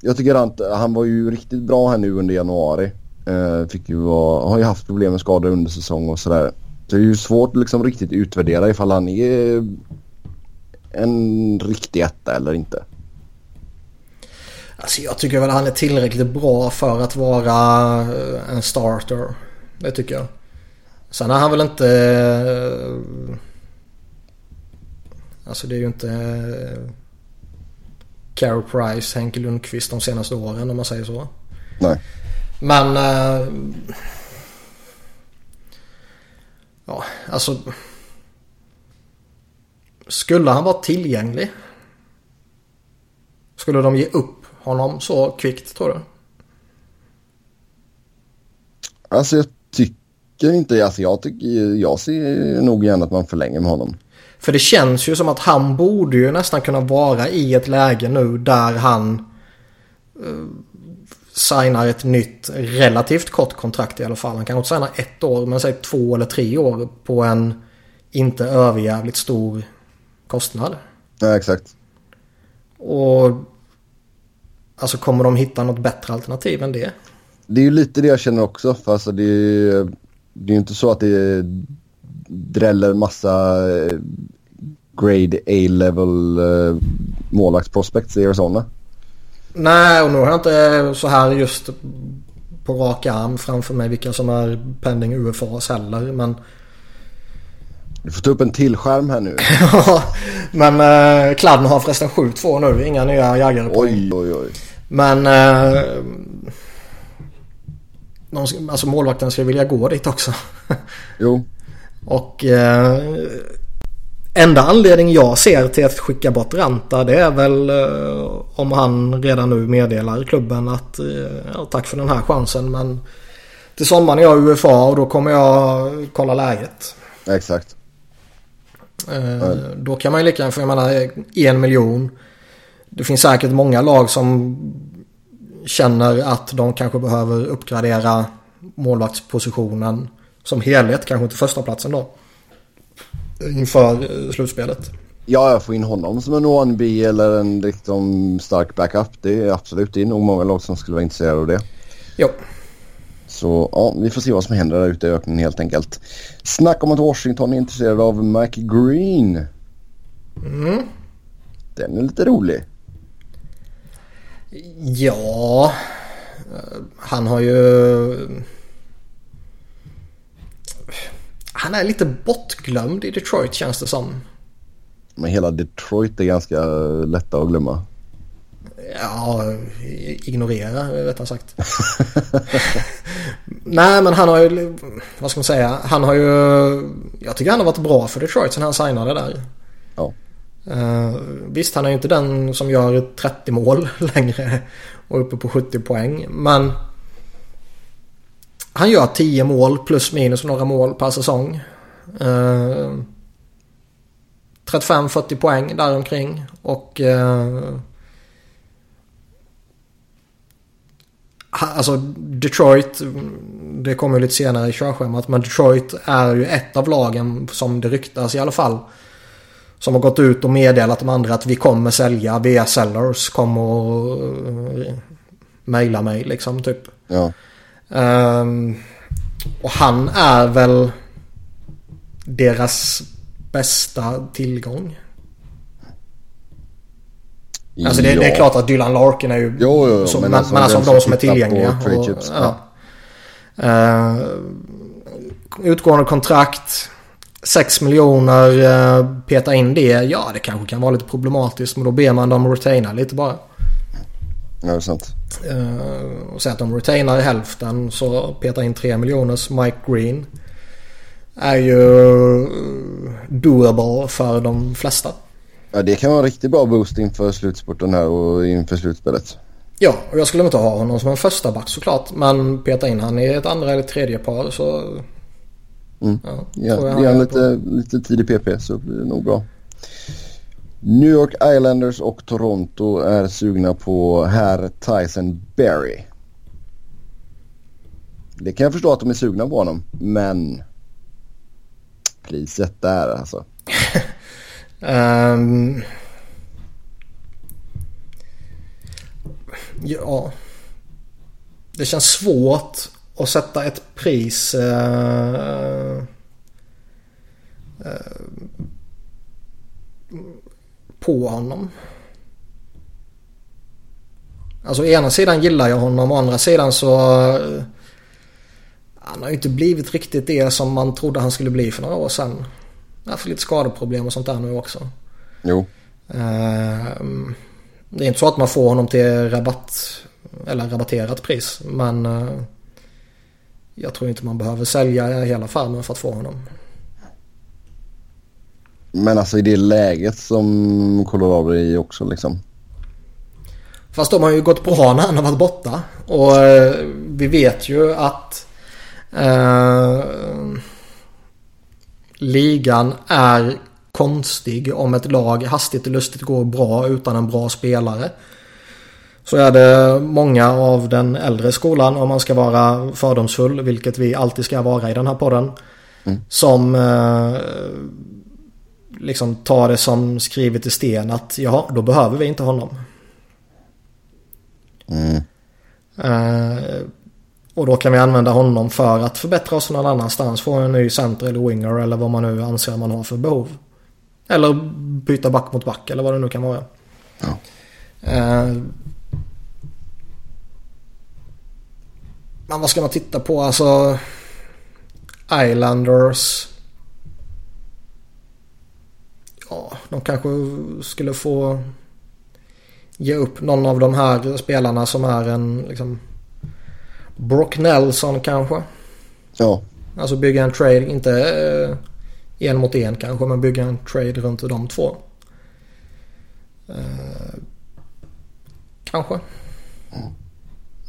[SPEAKER 1] Jag tycker att han var ju riktigt bra här nu under januari. Eh, fick ju vara, har ju haft problem med skador under säsong och sådär. Så det är ju svårt att liksom riktigt utvärdera ifall han är en riktig etta eller inte.
[SPEAKER 2] Alltså jag tycker väl han är tillräckligt bra för att vara eh, en starter. Det tycker jag. Sen är han väl inte... Eh, Eh, alltså det är ju inte... Carol Price, Henke Lundqvist de senaste åren om man säger så.
[SPEAKER 1] Nej.
[SPEAKER 2] Men... Eh, ja, alltså... Skulle han vara tillgänglig? Skulle de ge upp honom så kvickt tror du?
[SPEAKER 1] Alltså jag tycker inte, alltså jag tycker, jag ser nog gärna att man förlänger med honom.
[SPEAKER 2] För det känns ju som att han borde ju nästan kunna vara i ett läge nu där han eh, signar ett nytt relativt kort kontrakt i alla fall. Han kan inte signa ett år men säg två eller tre år på en inte överjävligt stor kostnad.
[SPEAKER 1] Ja exakt.
[SPEAKER 2] Och alltså kommer de hitta något bättre alternativ än det?
[SPEAKER 1] Det är ju lite det jag känner också. För alltså det är, det är ju inte så att det dräller massa eh, grade A-level uh, målvaktsprospects i Arizona.
[SPEAKER 2] Nej, och nu har jag inte så här just på rak arm framför mig vilka som är pending UFAs heller. Men...
[SPEAKER 1] Du får ta upp en till skärm här nu.
[SPEAKER 2] Ja, men eh, Kladden har förresten 7-2 nu. Inga nya jägare på.
[SPEAKER 1] Oj, oj, oj.
[SPEAKER 2] Men... Eh, någon, alltså målvakten ska vilja gå dit också.
[SPEAKER 1] jo.
[SPEAKER 2] Och... Eh, Enda anledning jag ser till att skicka bort Ranta det är väl eh, om han redan nu meddelar klubben att eh, ja, tack för den här chansen men till sommaren är jag UFA och då kommer jag kolla läget.
[SPEAKER 1] Exakt.
[SPEAKER 2] Eh. Då kan man ju lika gärna, för jag menar en miljon. Det finns säkert många lag som känner att de kanske behöver uppgradera målvaktspositionen som helhet, kanske inte första platsen då inför eh, slutspelet.
[SPEAKER 1] Ja, jag får in honom som en 1B eller en liksom stark backup. Det är absolut, det är nog många lag som skulle vara intresserade av det.
[SPEAKER 2] Jo.
[SPEAKER 1] Så ja, vi får se vad som händer där ute i öknen helt enkelt. Snack om att Washington är intresserad av Mac Green.
[SPEAKER 2] Mm.
[SPEAKER 1] Den är lite rolig.
[SPEAKER 2] Ja, han har ju han är lite bortglömd i Detroit känns det som.
[SPEAKER 1] Men hela Detroit är ganska lätta att glömma.
[SPEAKER 2] Ja, ignorera rättare sagt. Nej men han har ju, vad ska man säga, han har ju, jag tycker han har varit bra för Detroit sen han signade där.
[SPEAKER 1] Ja.
[SPEAKER 2] Uh, visst han är ju inte den som gör 30 mål längre och uppe på 70 poäng men han gör 10 mål plus minus några mål per säsong. Eh, 35-40 poäng däromkring. Och... Eh, alltså Detroit, det kommer ju lite senare i körschemat, men Detroit är ju ett av lagen som det ryktas i alla fall. Som har gått ut och meddelat de andra att vi kommer sälja via sellers. Kommer och uh, mejla mig liksom typ.
[SPEAKER 1] Ja.
[SPEAKER 2] Um, och han är väl deras bästa tillgång. Alltså det, ja. det, är klart att Dylan Larkin är ju...
[SPEAKER 1] Jo, jo, så,
[SPEAKER 2] men, alltså, men alltså de som är tillgängliga. Och, chips, ja. Uh, utgående kontrakt. 6 miljoner eh, peta in det. Ja, det kanske kan vara lite problematiskt. Men då ber man dem retaina lite bara.
[SPEAKER 1] Ja, det är sant.
[SPEAKER 2] Uh, och säg att de retainar hälften så peta in 3 miljoners Mike Green. Är ju doable för de flesta.
[SPEAKER 1] Ja, det kan vara en riktigt bra boost inför slutspurten här och inför slutspelet.
[SPEAKER 2] Ja, och jag skulle inte ha honom som en första back såklart. Men peta in han i ett andra eller tredje par så...
[SPEAKER 1] Mm. Ja, ja, ge han lite, lite tid i PP så blir det nog bra. New York Islanders och Toronto är sugna på herr Tyson Berry. Det kan jag förstå att de är sugna på honom, men priset där alltså. um,
[SPEAKER 2] ja. Det känns svårt att sätta ett pris uh, uh, på honom. Alltså å ena sidan gillar jag honom, å andra sidan så... Uh, han har ju inte blivit riktigt det som man trodde han skulle bli för några år sedan. Han haft lite skadeproblem och sånt där nu också.
[SPEAKER 1] Jo.
[SPEAKER 2] Uh, det är inte så att man får honom till rabatt eller rabatterat pris. Men uh, jag tror inte man behöver sälja hela farmen för att få honom.
[SPEAKER 1] Men alltså i det läget som Colorado är i också liksom.
[SPEAKER 2] Fast de har ju gått bra när han har varit borta. Och uh, vi vet ju att uh, ligan är konstig om ett lag hastigt och lustigt går bra utan en bra spelare. Så är det många av den äldre skolan om man ska vara fördomsfull, vilket vi alltid ska vara i den här podden. Mm. Som eh, liksom tar det som skrivet i sten att ja, då behöver vi inte honom.
[SPEAKER 1] Mm.
[SPEAKER 2] Eh, och då kan vi använda honom för att förbättra oss någon annanstans. Få en ny center eller winger eller vad man nu anser man har för behov. Eller byta back mot back eller vad det nu kan vara.
[SPEAKER 1] Ja.
[SPEAKER 2] Eh, men vad ska man titta på? Alltså Islanders. Ja, de kanske skulle få ge upp någon av de här spelarna som är en liksom Brock Nelson kanske.
[SPEAKER 1] Ja.
[SPEAKER 2] Alltså bygga en trade, inte eh, en mot en kanske, men bygga en trade runt de två. Eh, kanske.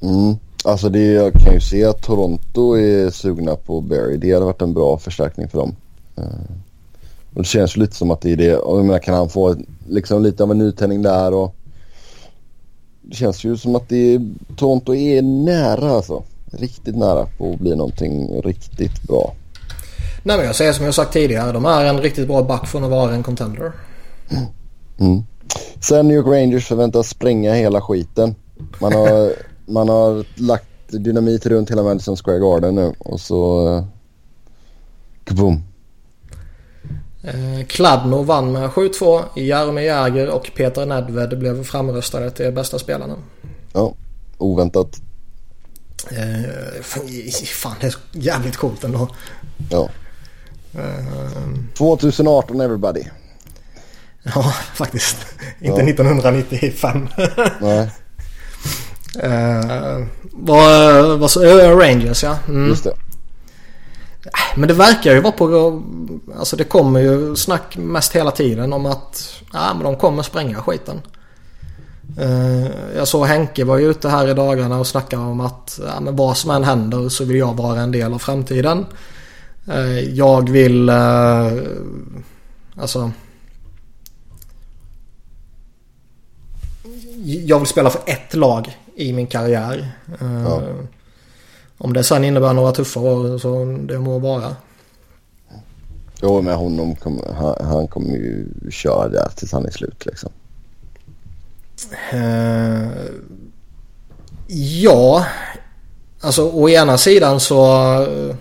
[SPEAKER 1] Mm. Alltså det, jag kan ju se att Toronto är sugna på Barry. Det hade varit en bra förstärkning för dem. Uh, det känns lite som att det är det. Och jag menar, kan han få liksom lite av en nytändning där och det känns ju som att det är, Toronto är nära alltså. Riktigt nära på att bli någonting riktigt bra.
[SPEAKER 2] Nej men jag säger som jag sagt tidigare. De är en riktigt bra back från att vara en contender.
[SPEAKER 1] Mm. Sen New York Rangers förväntas spränga hela skiten. Man har, man har lagt dynamit runt hela Madison Square Garden nu och så... Kaboom.
[SPEAKER 2] Eh, Kladno vann med 7-2. Jaromir Jagr och Peter Nedved blev framröstade till bästa spelarna.
[SPEAKER 1] Ja, oväntat.
[SPEAKER 2] Eh, fan, det är jävligt coolt ändå.
[SPEAKER 1] Ja.
[SPEAKER 2] Eh,
[SPEAKER 1] 2018 everybody.
[SPEAKER 2] Ja, faktiskt. Inte 1995.
[SPEAKER 1] Nej.
[SPEAKER 2] Eh, vad, vad Rangers ja. Mm.
[SPEAKER 1] Just det.
[SPEAKER 2] Men det verkar ju vara på... Alltså det kommer ju snack mest hela tiden om att ja, men de kommer spränga skiten. Eh, jag såg Henke var ju ute här i dagarna och snackade om att ja, men vad som än händer så vill jag vara en del av framtiden. Eh, jag vill... Eh, alltså... Jag vill spela för ett lag i min karriär.
[SPEAKER 1] Ja.
[SPEAKER 2] Om det sen innebär några tuffa år så det må vara.
[SPEAKER 1] Jo, men honom kommer, han, han kommer ju köra där tills han är slut liksom.
[SPEAKER 2] Eh, ja, alltså å ena sidan så... eh,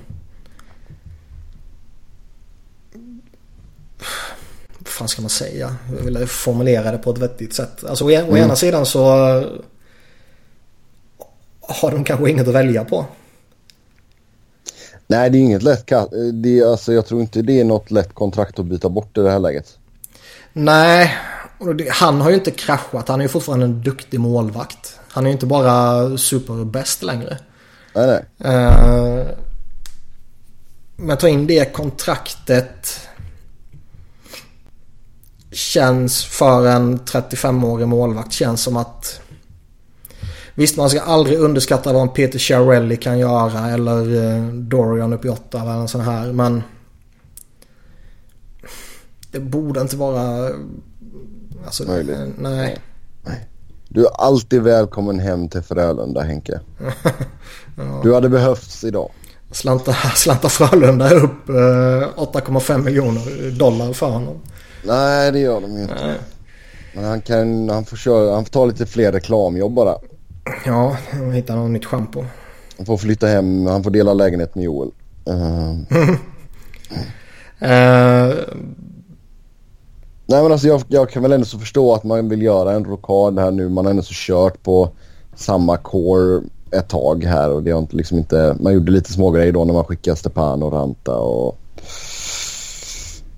[SPEAKER 2] Vad fan ska man säga? Jag vill formulera det på ett vettigt sätt. Alltså å, å ena sidan så... Har de kanske inget att välja på.
[SPEAKER 1] Nej, det är inget lätt det är, alltså, Jag tror inte det är något lätt kontrakt att byta bort i det här läget.
[SPEAKER 2] Nej, han har ju inte kraschat. Han är ju fortfarande en duktig målvakt. Han är ju inte bara superbäst längre.
[SPEAKER 1] Nej, nej.
[SPEAKER 2] Uh, men ta in det kontraktet känns för en 35-årig målvakt känns som att Visst man ska aldrig underskatta vad en Peter Chiarelli kan göra eller eh, Dorian upp i åtta eller sån här men Det borde inte vara
[SPEAKER 1] alltså, Möjligt. Eh,
[SPEAKER 2] nej.
[SPEAKER 1] nej. Du är alltid välkommen hem till Frölunda Henke. ja. Du hade behövts idag.
[SPEAKER 2] Slanta, slanta Frölunda upp eh, 8,5 miljoner dollar för honom.
[SPEAKER 1] Nej det gör de ju inte. Nej. Men han kan, han får köra, han får ta lite fler reklamjobb bara.
[SPEAKER 2] Ja, han hittar något nytt schampo.
[SPEAKER 1] Han får flytta hem, han får dela lägenhet med Joel. Uh. uh. Nej men alltså jag, jag, kan väl ändå så förstå att man vill göra en rokad här nu. Man har ändå så kört på samma core ett tag här och det har inte liksom inte... Man gjorde lite små grejer då när man skickade Stepan och Ranta och...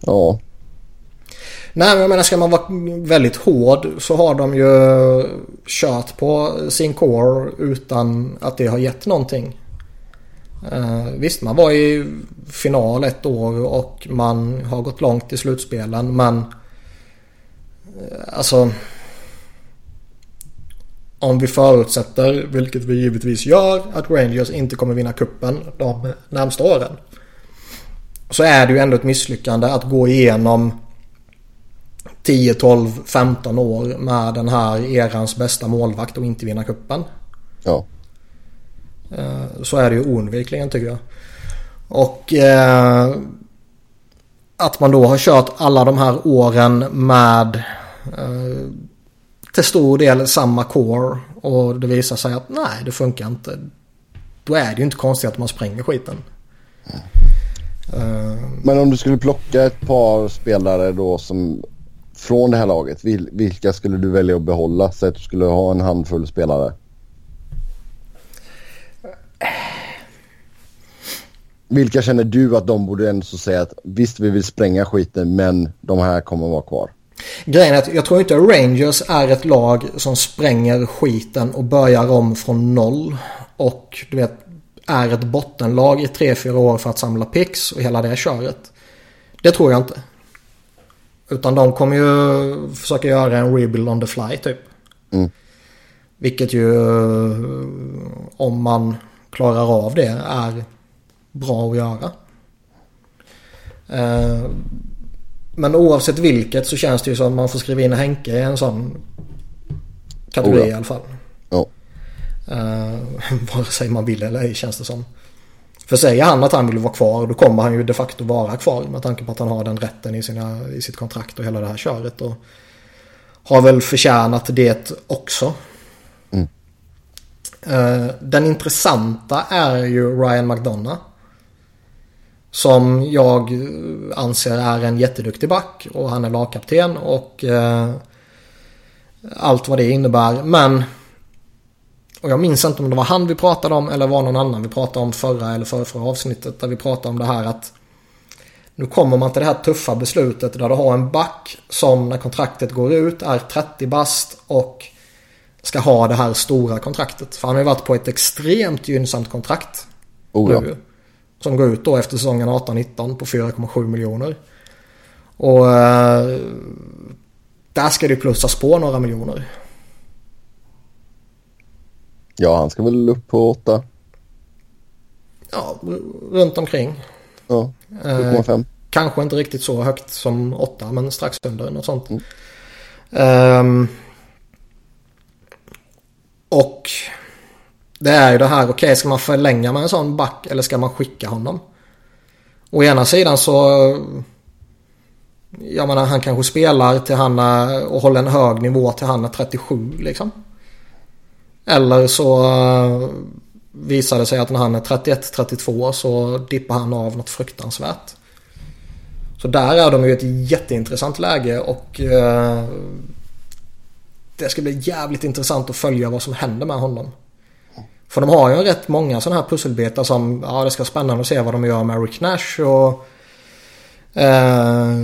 [SPEAKER 1] Ja.
[SPEAKER 2] Nej men jag menar ska man vara väldigt hård så har de ju kört på sin core utan att det har gett någonting. Eh, visst man var i final ett år och man har gått långt i slutspelen men eh, alltså om vi förutsätter, vilket vi givetvis gör, att Rangers inte kommer vinna kuppen de närmsta åren. Så är det ju ändå ett misslyckande att gå igenom 10, 12, 15 år med den här erans bästa målvakt och inte vinna kuppen.
[SPEAKER 1] Ja.
[SPEAKER 2] Eh, så är det ju oundvikligen tycker jag. Och eh, att man då har kört alla de här åren med eh, till stor del samma core och det visar sig att nej det funkar inte. Då är det ju inte konstigt att man spränger skiten.
[SPEAKER 1] Mm. Men om du skulle plocka ett par spelare då som från det här laget, vilka skulle du välja att behålla? Så att du skulle ha en handfull spelare. Vilka känner du att de borde ändå säga att visst vi vill spränga skiten men de här kommer att vara kvar?
[SPEAKER 2] Grejen är att jag tror inte Rangers är ett lag som spränger skiten och börjar om från noll. Och du vet är ett bottenlag i 3-4 år för att samla pix och hela det köret. Det tror jag inte. Utan de kommer ju försöka göra en rebuild on the fly typ.
[SPEAKER 1] Mm.
[SPEAKER 2] Vilket ju om man klarar av det är bra att göra. Eh, men oavsett vilket så känns det ju som att man får skriva in Henke i en sån kategori oh ja. i alla fall.
[SPEAKER 1] Ja.
[SPEAKER 2] Uh, vare sig man vill eller ej känns det som. För säger han att han vill vara kvar då kommer han ju de facto vara kvar med tanke på att han har den rätten i, sina, i sitt kontrakt och hela det här köret. Och har väl förtjänat det också.
[SPEAKER 1] Mm.
[SPEAKER 2] Uh, den intressanta är ju Ryan McDonough. Som jag anser är en jätteduktig back och han är lagkapten och uh, allt vad det innebär. Men och jag minns inte om det var han vi pratade om eller var någon annan vi pratade om förra eller förra, förra avsnittet. Där vi pratade om det här att nu kommer man till det här tuffa beslutet där du har en back som när kontraktet går ut är 30 bast och ska ha det här stora kontraktet. För han har ju varit på ett extremt gynnsamt kontrakt.
[SPEAKER 1] Oh ja. nu,
[SPEAKER 2] som går ut då efter säsongen 18-19 på 4,7 miljoner. Och eh, där ska det plussas på några miljoner.
[SPEAKER 1] Ja, han ska väl upp på åtta.
[SPEAKER 2] Ja, runt omkring.
[SPEAKER 1] Ja, 7,5. Eh,
[SPEAKER 2] kanske inte riktigt så högt som åtta, men strax under något sånt. Mm. Um, och det är ju det här, okej okay, ska man förlänga med en sån back eller ska man skicka honom? Å ena sidan så jag menar han kanske spelar till han och håller en hög nivå till han är 37 liksom. Eller så eh, visar det sig att när han är 31-32 så dippar han av något fruktansvärt. Så där är de ju ett jätteintressant läge och eh, det ska bli jävligt intressant att följa vad som händer med honom. För de har ju rätt många sådana här pusselbitar som, ja det ska vara spännande att se vad de gör med Rick Nash och eh,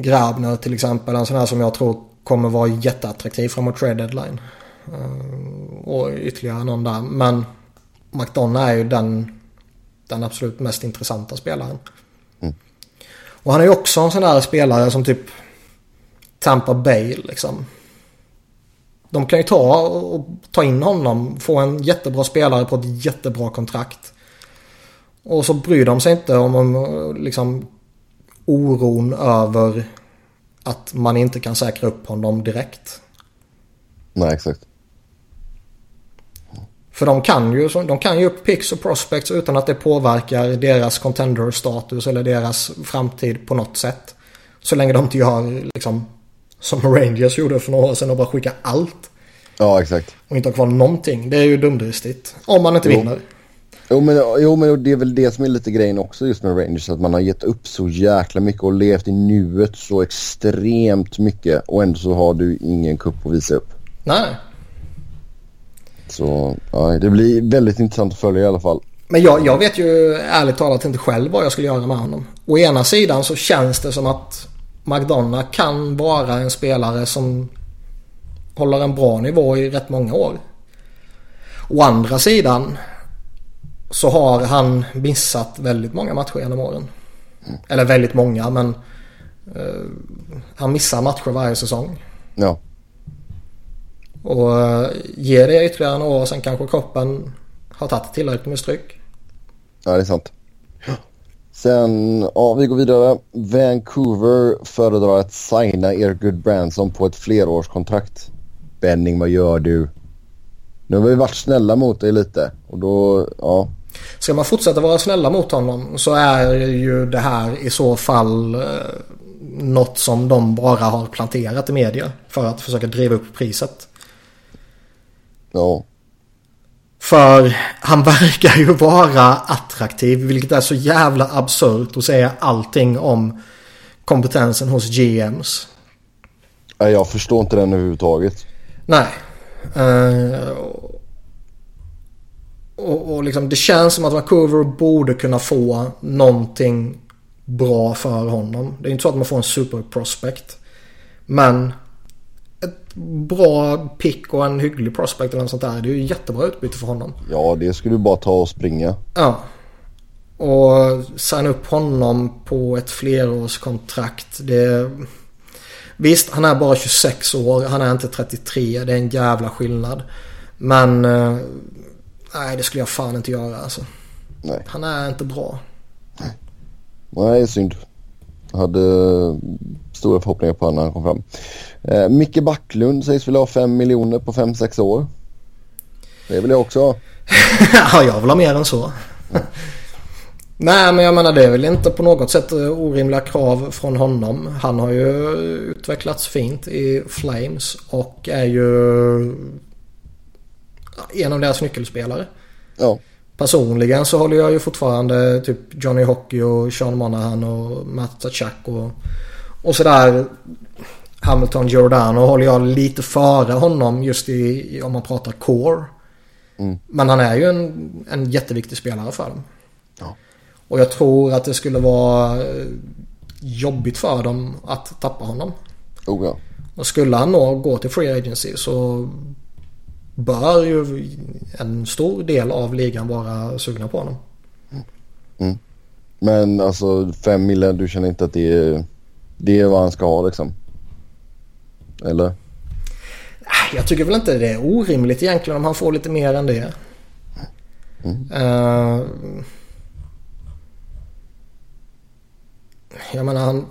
[SPEAKER 2] Grabner till exempel. En sån här som jag tror kommer vara jätteattraktiv framåt trade deadline. Eh, och ytterligare någon där. Men McDonough är ju den, den absolut mest intressanta spelaren. Mm. Och han är ju också en sån där spelare som typ Tampa Bay liksom. De kan ju ta och ta in honom, få en jättebra spelare på ett jättebra kontrakt. Och så bryr de sig inte om liksom oron över att man inte kan säkra upp honom direkt.
[SPEAKER 1] Nej, exakt.
[SPEAKER 2] För de kan ju, de kan ju upp picks och prospects utan att det påverkar deras contender-status eller deras framtid på något sätt. Så länge de inte gör liksom som Rangers gjorde för några år sedan och bara skicka allt.
[SPEAKER 1] Ja, exakt.
[SPEAKER 2] Och inte ha kvar någonting. Det är ju dumdristigt. Om man inte jo. vinner.
[SPEAKER 1] Jo men, jo men det är väl det som är lite grejen också just med Rangers. Att man har gett upp så jäkla mycket och levt i nuet så extremt mycket. Och ändå så har du ingen kupp att visa upp.
[SPEAKER 2] Nej.
[SPEAKER 1] Så ja, det blir väldigt intressant att följa i alla fall.
[SPEAKER 2] Men jag, jag vet ju ärligt talat inte själv vad jag skulle göra med honom. Å ena sidan så känns det som att McDonough kan vara en spelare som håller en bra nivå i rätt många år. Å andra sidan så har han missat väldigt många matcher genom åren. Mm. Eller väldigt många men uh, han missar matcher varje säsong.
[SPEAKER 1] Ja.
[SPEAKER 2] Och uh, ger det ytterligare några år sen kanske kroppen har tagit tillräckligt med stryk.
[SPEAKER 1] Ja det är sant. Sen, ja vi går vidare. Vancouver föredrar att signa Eric Branson på ett flerårskontrakt. Benning, vad gör du? Nu har vi varit snälla mot dig lite och då, ja.
[SPEAKER 2] Ska man fortsätta vara snälla mot honom så är ju det här i så fall eh, något som de bara har planterat i media för att försöka driva upp priset.
[SPEAKER 1] Ja.
[SPEAKER 2] För han verkar ju vara attraktiv vilket är så jävla absurt att säga allting om kompetensen hos GMs.
[SPEAKER 1] Jag förstår inte den överhuvudtaget.
[SPEAKER 2] Nej. Uh, och, och liksom, det känns som att Vancouver borde kunna få någonting bra för honom. Det är inte så att man får en super prospect. Men bra pick och en hygglig prospect eller något sånt där. Det är ju jättebra utbyte för honom.
[SPEAKER 1] Ja, det skulle du bara ta och springa.
[SPEAKER 2] Ja. Och signa upp honom på ett flerårskontrakt. Det... Visst, han är bara 26 år. Han är inte 33. Det är en jävla skillnad. Men... Eh, nej, det skulle jag fan inte göra alltså.
[SPEAKER 1] Nej.
[SPEAKER 2] Han är inte bra.
[SPEAKER 1] Nej, nej synd. Hade stora förhoppningar på honom när han kom fram. Eh, Micke Backlund sägs vilja ha 5 miljoner på 5-6 år. Det vill jag också ha.
[SPEAKER 2] ja, jag vill ha mer än så. Nej, men jag menar det är väl inte på något sätt orimliga krav från honom. Han har ju utvecklats fint i Flames och är ju en av deras nyckelspelare.
[SPEAKER 1] Ja.
[SPEAKER 2] Personligen så håller jag ju fortfarande typ Johnny Hockey och Sean Monahan och Matt Tachak och, och sådär. Hamilton Giordano håller jag lite före honom just i, om man pratar core. Mm. Men han är ju en, en jätteviktig spelare för dem.
[SPEAKER 1] Ja.
[SPEAKER 2] Och jag tror att det skulle vara jobbigt för dem att tappa honom.
[SPEAKER 1] Oh ja.
[SPEAKER 2] Och skulle han nå gå till Free Agency så bör ju en stor del av ligan vara sugna på honom.
[SPEAKER 1] Mm. Men alltså 5 miljoner, du känner inte att det är, det är vad han ska ha liksom? Eller?
[SPEAKER 2] Jag tycker väl inte det är orimligt egentligen om han får lite mer än det. Mm. Uh, jag menar han,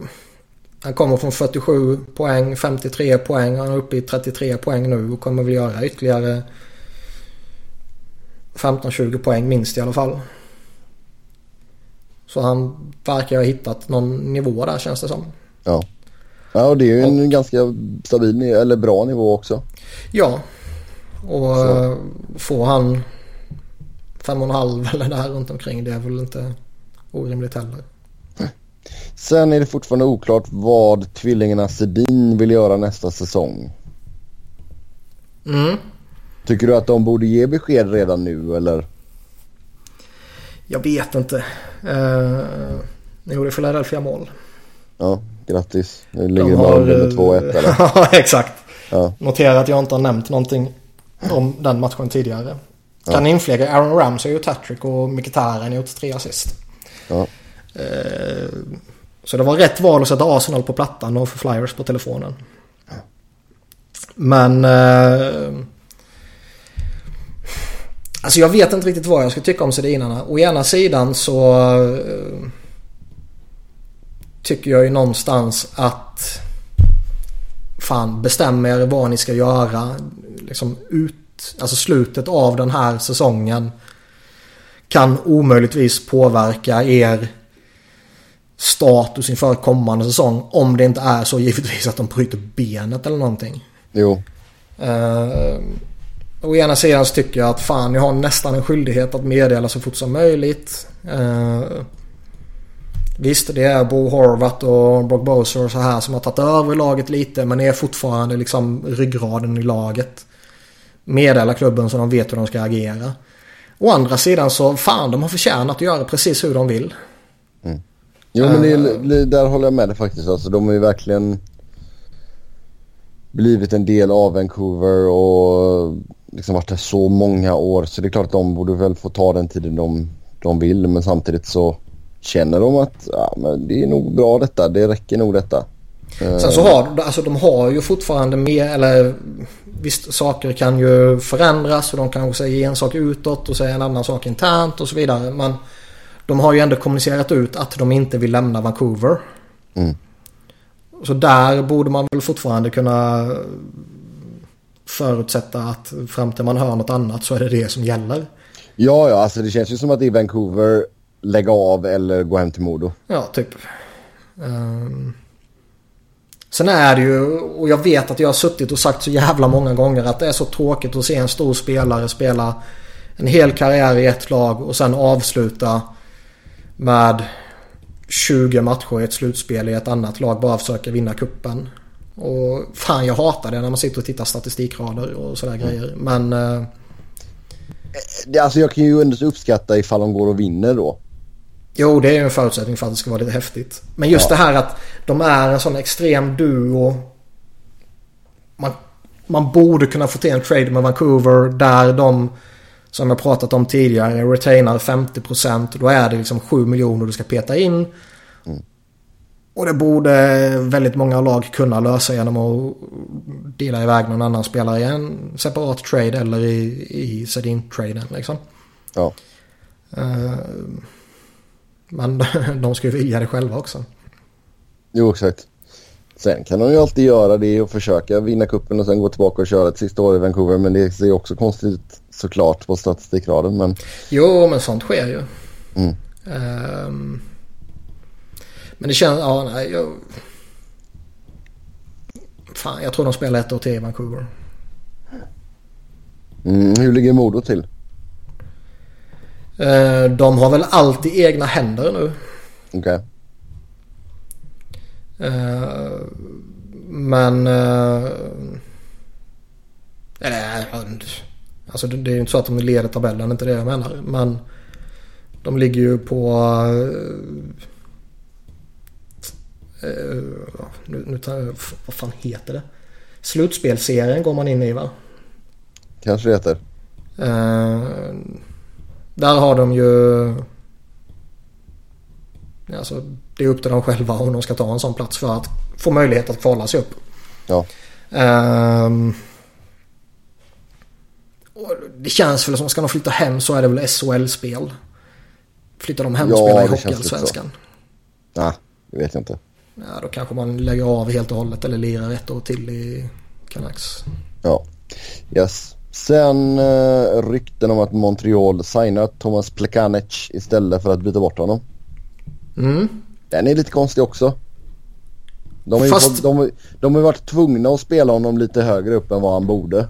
[SPEAKER 2] han kommer från 47 poäng, 53 poäng. Han är uppe i 33 poäng nu och kommer väl göra ytterligare 15-20 poäng minst i alla fall. Så han verkar ha hittat någon nivå där känns det som.
[SPEAKER 1] Ja. Ja, och det är ju en och, ganska stabil eller bra nivå också.
[SPEAKER 2] Ja. Och Så. får han 5,5 eller där runt omkring det är väl inte orimligt heller.
[SPEAKER 1] Sen är det fortfarande oklart vad tvillingarna Sedin vill göra nästa säsong.
[SPEAKER 2] Mm.
[SPEAKER 1] Tycker du att de borde ge besked redan nu eller?
[SPEAKER 2] Jag vet inte. Uh, nu gjorde Philadelphia mål.
[SPEAKER 1] Ja, grattis. Nu ligger de under med 2-1 eller?
[SPEAKER 2] ja, exakt. Ja. Notera att jag inte har nämnt någonting om den matchen tidigare. Kan ja. inflägga Aaron Ramsey gjort hattrick och Mkhitaryan gjort tre assist. Ja. Uh, så det var rätt val att sätta Arsenal på plattan och få Flyers på telefonen. Men... Uh, alltså jag vet inte riktigt vad jag ska tycka om Sedinarna. Å ena sidan så... Uh, tycker jag ju någonstans att... Fan, bestäm er vad ni ska göra. Liksom ut... Alltså slutet av den här säsongen kan omöjligtvis påverka er status inför kommande säsong. Om det inte är så givetvis att de bryter benet eller någonting.
[SPEAKER 1] Jo.
[SPEAKER 2] Uh, å ena sidan så tycker jag att fan jag har nästan en skyldighet att meddela så fort som möjligt. Uh, visst det är Bo Horvath och Brock Boser och så här som har tagit över laget lite men är fortfarande liksom ryggraden i laget. Meddela klubben så de vet hur de ska agera. Å andra sidan så fan de har förtjänat att göra precis hur de vill.
[SPEAKER 1] Mm. Jo men det, det, där håller jag med dig faktiskt. Alltså, de har ju verkligen blivit en del av Vancouver och liksom varit där så många år. Så det är klart att de borde väl få ta den tiden de, de vill. Men samtidigt så känner de att ja, men det är nog bra detta. Det räcker nog detta.
[SPEAKER 2] Sen så har alltså de har ju fortfarande mer, eller visst saker kan ju förändras och de kanske säger en sak utåt och säger en annan sak internt och så vidare. Men de har ju ändå kommunicerat ut att de inte vill lämna Vancouver. Mm. Så där borde man väl fortfarande kunna förutsätta att fram till man hör något annat så är det det som gäller.
[SPEAKER 1] Ja, ja, alltså det känns ju som att är Vancouver, lägga av eller gå hem till Modo.
[SPEAKER 2] Ja, typ. Um... Sen är det ju, och jag vet att jag har suttit och sagt så jävla många gånger att det är så tråkigt att se en stor spelare spela en hel karriär i ett lag och sen avsluta med 20 matcher i ett slutspel i ett annat lag bara försöka vinna kuppen. Och fan jag hatar det när man sitter och tittar statistikrader och sådär mm. grejer. Men... Eh...
[SPEAKER 1] Det, alltså jag kan ju ändå uppskatta ifall de går och vinner då.
[SPEAKER 2] Jo, det är ju en förutsättning för att det ska vara lite häftigt. Men just ja. det här att de är en sån extrem duo. Man, man borde kunna få till en trade med Vancouver där de som jag pratat om tidigare, retainar 50%. Då är det liksom 7 miljoner du ska peta in. Mm. Och det borde väldigt många lag kunna lösa genom att dela iväg någon annan spelare i en separat trade eller i, i Sedin-traden liksom.
[SPEAKER 1] Ja.
[SPEAKER 2] Uh, men de ju vilja det själva också.
[SPEAKER 1] Jo, exakt. Sen kan de ju alltid göra det och försöka vinna kuppen och sen gå tillbaka och köra ett sista år i Vancouver. Men det ser ju också konstigt ut såklart på statistikraden. Men...
[SPEAKER 2] Jo, men sånt sker ju. Mm. Um... Men det känns, ja nej. Jag... Fan, jag tror de spelar ett år till i Vancouver.
[SPEAKER 1] Mm, hur ligger Modo till?
[SPEAKER 2] Uh, de har väl allt i egna händer nu.
[SPEAKER 1] Okej.
[SPEAKER 2] Okay. Uh, men... Uh, eller, Alltså det, det är ju inte så att de leder tabellen, inte det jag menar. Men de ligger ju på... Uh, nu, nu tar jag, vad fan heter det? Slutspelserien går man in i va?
[SPEAKER 1] Kanske det heter.
[SPEAKER 2] Där har de ju... Alltså, det är upp till dem själva om de ska ta en sån plats för att få möjlighet att kvala sig upp.
[SPEAKER 1] Ja.
[SPEAKER 2] Uh, det känns väl som ska de flytta hem så är det väl SHL-spel. Flyttar de hem och ja, spelar i Hockeyallsvenskan?
[SPEAKER 1] Nej, det vet jag inte.
[SPEAKER 2] Ja, då kanske man lägger av helt och hållet eller lirar ett år till i Canucks.
[SPEAKER 1] Ja, yes. Sen uh, rykten om att Montreal signar Thomas Plekanec istället för att byta bort honom.
[SPEAKER 2] Mm.
[SPEAKER 1] Den är lite konstig också. De har, Fast... de, de har varit tvungna att spela honom lite högre upp än vad han borde.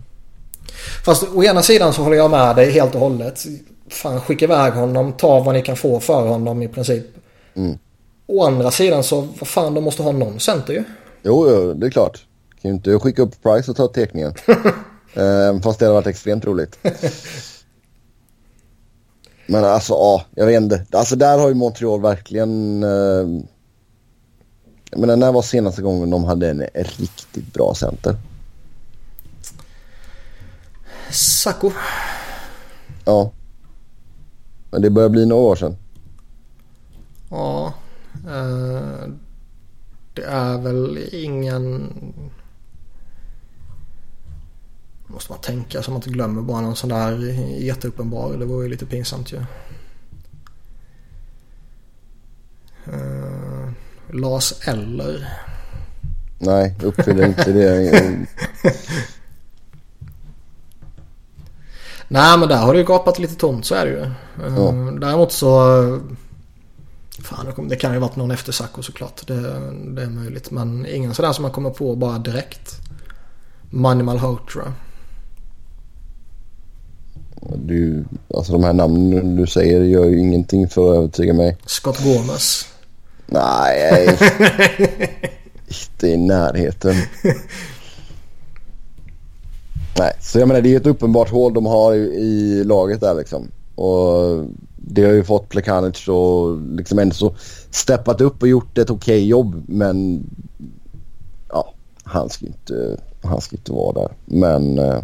[SPEAKER 2] Fast å ena sidan så håller jag med dig helt och hållet. Fan skicka iväg honom, ta vad ni kan få för honom i princip.
[SPEAKER 1] Mm.
[SPEAKER 2] Å andra sidan så, vad fan de måste ha någon center ju.
[SPEAKER 1] Jo, jo det är klart. Kan ju inte skicka upp Price och ta teckningen. Eh, fast det hade varit extremt roligt. Men alltså ja, jag vet inte. Alltså där har ju Montreal verkligen... Eh, menar när var senaste gången de hade en riktigt bra center?
[SPEAKER 2] Sacco.
[SPEAKER 1] Ja. Men det börjar bli några år sedan.
[SPEAKER 2] Ja. Eh, det är väl ingen... Måste man tänka så man inte glömmer bara någon sån där jätteuppenbar. Det vore ju lite pinsamt ju. Uh, Lars Eller.
[SPEAKER 1] Nej, uppfyller inte det.
[SPEAKER 2] Nej men där har det ju gapat lite tomt så är det ju. Ja. Däremot så... Fan det kan ju varit någon efter Sacco såklart. Det, det är möjligt. Men ingen sådär som man kommer på bara direkt. Money Malhotra.
[SPEAKER 1] Du, alltså de här namnen du säger gör ju ingenting för att övertyga mig.
[SPEAKER 2] Scott Gomez.
[SPEAKER 1] Nej, inte i närheten. Nej, så jag menar det är ett uppenbart hål de har i, i laget där liksom. Och det har ju fått Plekanic och liksom ändå så steppat upp och gjort ett okej okay jobb. Men ja, han ska inte, han ska inte vara där. Men eh,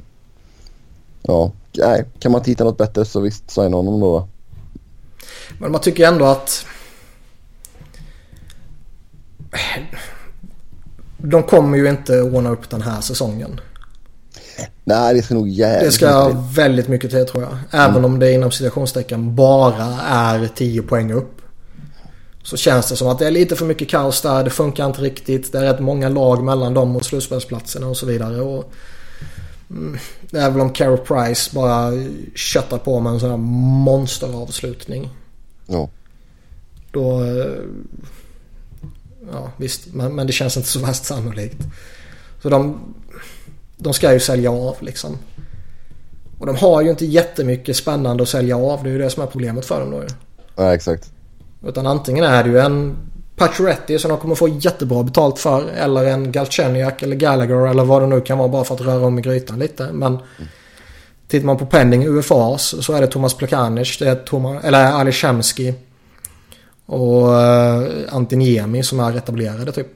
[SPEAKER 1] ja, nej, kan man hitta något bättre så visst, signa honom då.
[SPEAKER 2] Men man tycker ändå att de kommer ju inte ordna upp den här säsongen.
[SPEAKER 1] Nej, det ska nog jävligt
[SPEAKER 2] Det ska mycket väldigt mycket till tror jag. Även mm. om det inom citationstecken bara är 10 poäng upp. Så känns det som att det är lite för mycket kaos där. Det funkar inte riktigt. Det är rätt många lag mellan dem och slutspelsplatserna och så vidare. Och, mm, väl om Carey Price bara köttar på med en sån här monsteravslutning.
[SPEAKER 1] Ja.
[SPEAKER 2] Då... Eh, ja visst, men, men det känns inte så värst sannolikt. Så de de ska ju sälja av liksom. Och de har ju inte jättemycket spännande att sälja av. Det är ju det som är problemet för dem då ju.
[SPEAKER 1] Ja, exakt.
[SPEAKER 2] Utan antingen är det ju en Pacioretty som de kommer få jättebra betalt för. Eller en Galchenyuk eller Gallagher eller vad det nu kan vara bara för att röra om i grytan lite. Men mm. tittar man på pending UFAs så är det Thomas Plekanic, det är Thomas, eller Ali Shemski och uh, Antiniemi som är etablerade typ.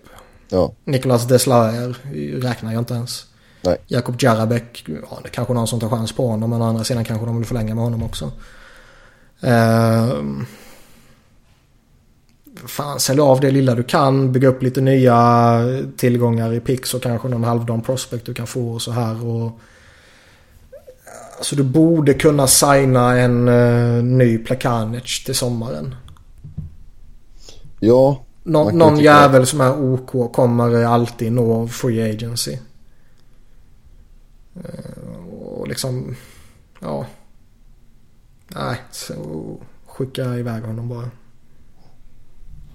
[SPEAKER 1] Ja.
[SPEAKER 2] Nicolas Deslaer räknar jag inte ens.
[SPEAKER 1] Nej.
[SPEAKER 2] Jakob Jarabek, ja, det är kanske någon som tar chans på honom men å andra sidan kanske de vill förlänga med honom också. Uh, fan, sälj av det lilla du kan, bygga upp lite nya tillgångar i Pix och kanske någon halvdan prospect du kan få och så här. Och, alltså du borde kunna signa en uh, ny Plekanic till sommaren.
[SPEAKER 1] Ja.
[SPEAKER 2] Nå någon jävel som är OK kommer alltid nå free agency. Eh, och liksom, ja. Nej, så skicka iväg honom bara.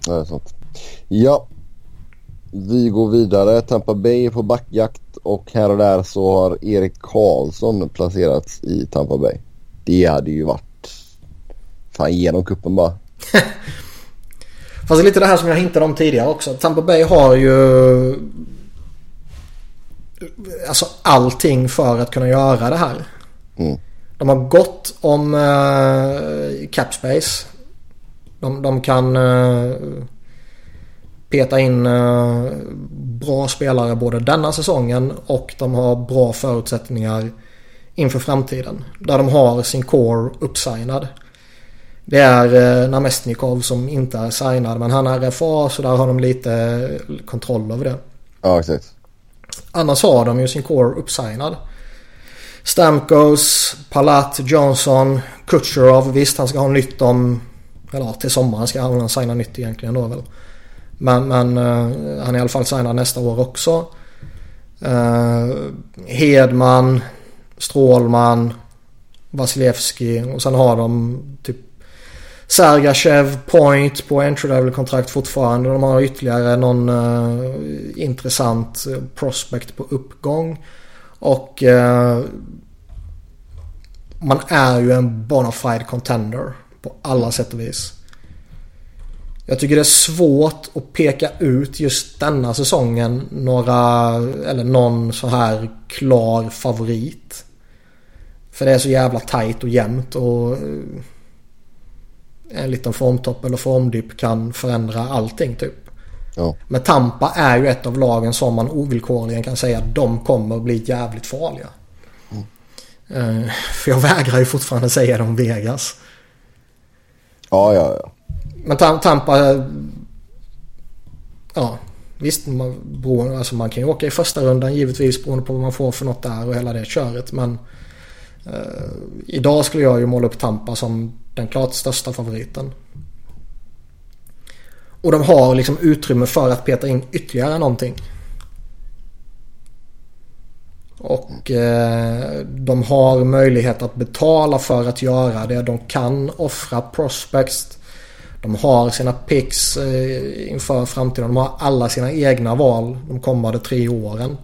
[SPEAKER 1] Det är sant. Ja. Vi går vidare. Tampa Bay på backjakt och här och där så har Erik Karlsson placerats i Tampa Bay. Det hade ju varit... Fan, genom kuppen bara.
[SPEAKER 2] Fast det är lite det här som jag hintade om tidigare också. Tampa Bay har ju alltså allting för att kunna göra det här.
[SPEAKER 1] Mm.
[SPEAKER 2] De har gått om uh, Capspace. De, de kan uh, peta in uh, bra spelare både denna säsongen och de har bra förutsättningar inför framtiden. Där de har sin core uppsignad. Det är uh, Namestnikov som inte är signad men han är RFA så där har de lite kontroll över det.
[SPEAKER 1] Ja exakt.
[SPEAKER 2] Annars har de ju sin core uppsignad. Stamkos, Palat, Johnson, Kutjerov. Visst han ska ha nytt om... Eller ja, till sommaren ska han signa nytt egentligen då väl. Men, men uh, han är i alla fall signad nästa år också. Uh, Hedman, Strålman, Vasilevski och sen har de typ Sergachev Point på entry level kontrakt fortfarande. De har ytterligare någon uh, intressant prospect på uppgång. Och uh, man är ju en bona fide contender på alla sätt och vis. Jag tycker det är svårt att peka ut just denna säsongen några, eller någon så här klar favorit. För det är så jävla tajt och jämnt och eh, en liten formtopp eller formdipp kan förändra allting typ.
[SPEAKER 1] Ja.
[SPEAKER 2] Men Tampa är ju ett av lagen som man ovillkorligen kan säga att de kommer att bli jävligt farliga. Mm. För jag vägrar ju fortfarande säga det om Vegas.
[SPEAKER 1] Ja, ja, ja.
[SPEAKER 2] Men Tampa... Ja, visst. Man, beroende, alltså man kan ju åka i första rundan givetvis beroende på vad man får för något där och hela det köret. Men eh, idag skulle jag ju måla upp Tampa som den klart största favoriten. Och de har liksom utrymme för att peta in ytterligare någonting. Och eh, de har möjlighet att betala för att göra det. De kan offra prospects. De har sina picks eh, inför framtiden. De har alla sina egna val de kommande tre åren.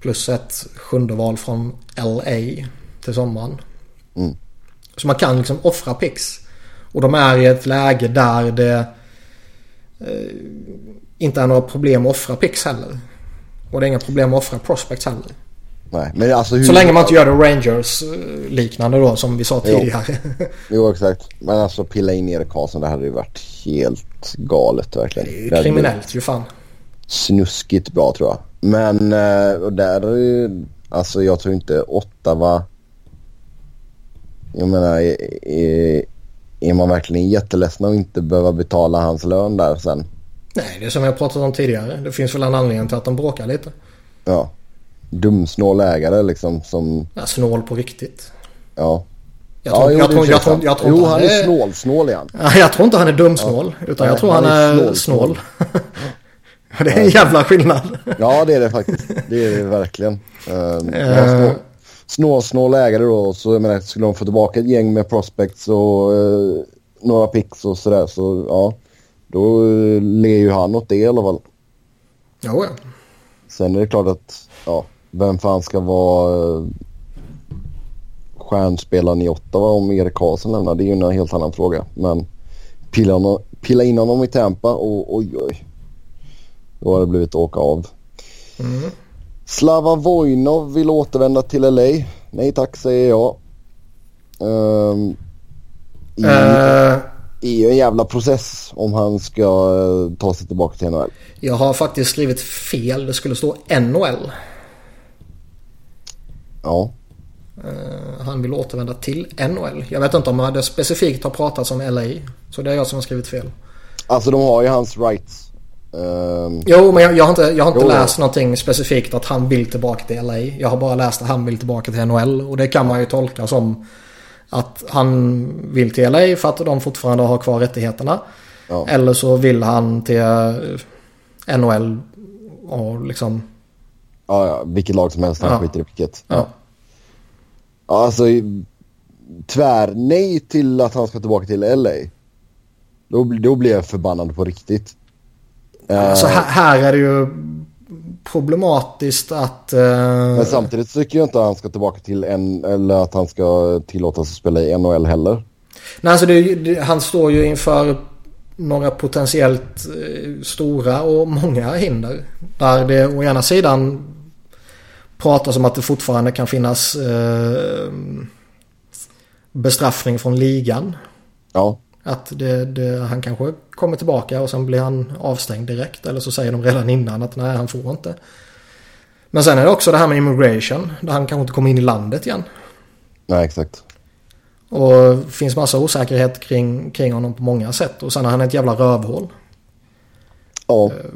[SPEAKER 2] Plus ett sjunde val från LA till sommaren. Mm. Så man kan liksom offra picks. Och de är i ett läge där det eh, inte är några problem att offra picks heller. Och det är inga problem att offra prospects heller.
[SPEAKER 1] Nej, men alltså hur...
[SPEAKER 2] Så länge man inte gör det Rangers-liknande då som vi sa tidigare.
[SPEAKER 1] Jo, jo exakt. Men alltså pilla in Erik Karlsson det hade ju varit helt galet verkligen.
[SPEAKER 2] Det är ju kriminellt ju fan.
[SPEAKER 1] Snuskigt bra tror jag. Men eh, och där. Alltså jag tror inte Ottawa... Jag menar, är, är, är man verkligen jätteledsen att inte behöva betala hans lön där sen?
[SPEAKER 2] Nej, det är som jag pratat om tidigare. Det finns väl en anledning till att de bråkar lite.
[SPEAKER 1] Ja dumsnål ägare liksom som...
[SPEAKER 2] Ja, snål på riktigt.
[SPEAKER 1] Ja.
[SPEAKER 2] Jag tror, ja, jag, tror, jag, tror, jag tror
[SPEAKER 1] jo, inte han är snål, snål igen.
[SPEAKER 2] Jag tror inte han är dumsnål. Ja. Utan Nej, jag tror han, han är, snål. snål. det är en jävla skillnad.
[SPEAKER 1] ja, det är det faktiskt. Det är det verkligen. Uh, snål, snål ägare då. Så jag menar, skulle de få tillbaka ett gäng med prospects och uh, några picks och sådär. Så ja, då uh, ler ju han åt det i alla fall.
[SPEAKER 2] Jo, ja.
[SPEAKER 1] Sen är det klart att, ja, vem fan ska vara eh, stjärnspelaren i Ottawa om Erik Karlsson lämnar? Det är ju en helt annan fråga. Men pilla, honom, pilla in honom i Tampa och oj oj. Då har det blivit åka av. Mm. Slava Vojnov vill återvända till LA. Nej tack säger jag. Um, i, uh. ju en jävla process om han ska uh, ta sig tillbaka till NHL.
[SPEAKER 2] Jag har faktiskt skrivit fel. Det skulle stå NHL.
[SPEAKER 1] Ja.
[SPEAKER 2] Uh, han vill återvända till NHL. Jag vet inte om det specifikt har pratats om LA. Så det är jag som har skrivit fel.
[SPEAKER 1] Alltså de har ju hans rights. Um...
[SPEAKER 2] Jo, men jag, jag har inte, jag har inte läst någonting specifikt att han vill tillbaka till LA. Jag har bara läst att han vill tillbaka till NHL. Och det kan man ju tolka som att han vill till LA för att de fortfarande har kvar rättigheterna. Ja. Eller så vill han till NHL och liksom
[SPEAKER 1] Ja, ja, vilket lag som helst. Han ja. skiter i vilket.
[SPEAKER 2] Ja.
[SPEAKER 1] ja. Alltså, tvär nej till att han ska tillbaka till LA. Då, då blir jag förbannad på riktigt.
[SPEAKER 2] Alltså här, här är det ju problematiskt att... Uh...
[SPEAKER 1] Men samtidigt tycker jag inte att han ska tillbaka till en eller att han ska tillåtas att spela i NHL heller.
[SPEAKER 2] Nej, alltså det, det, han står ju inför några potentiellt uh, stora och många hinder. Där det å ena sidan pratas om att det fortfarande kan finnas eh, bestraffning från ligan.
[SPEAKER 1] Ja.
[SPEAKER 2] Att det, det, han kanske kommer tillbaka och sen blir han avstängd direkt. Eller så säger de redan innan att nej han får inte. Men sen är det också det här med immigration. Där han kanske inte kommer in i landet igen.
[SPEAKER 1] Nej exakt.
[SPEAKER 2] Och det finns massa osäkerhet kring, kring honom på många sätt. Och sen är han ett jävla rövhål.
[SPEAKER 1] Ja.
[SPEAKER 2] Eh,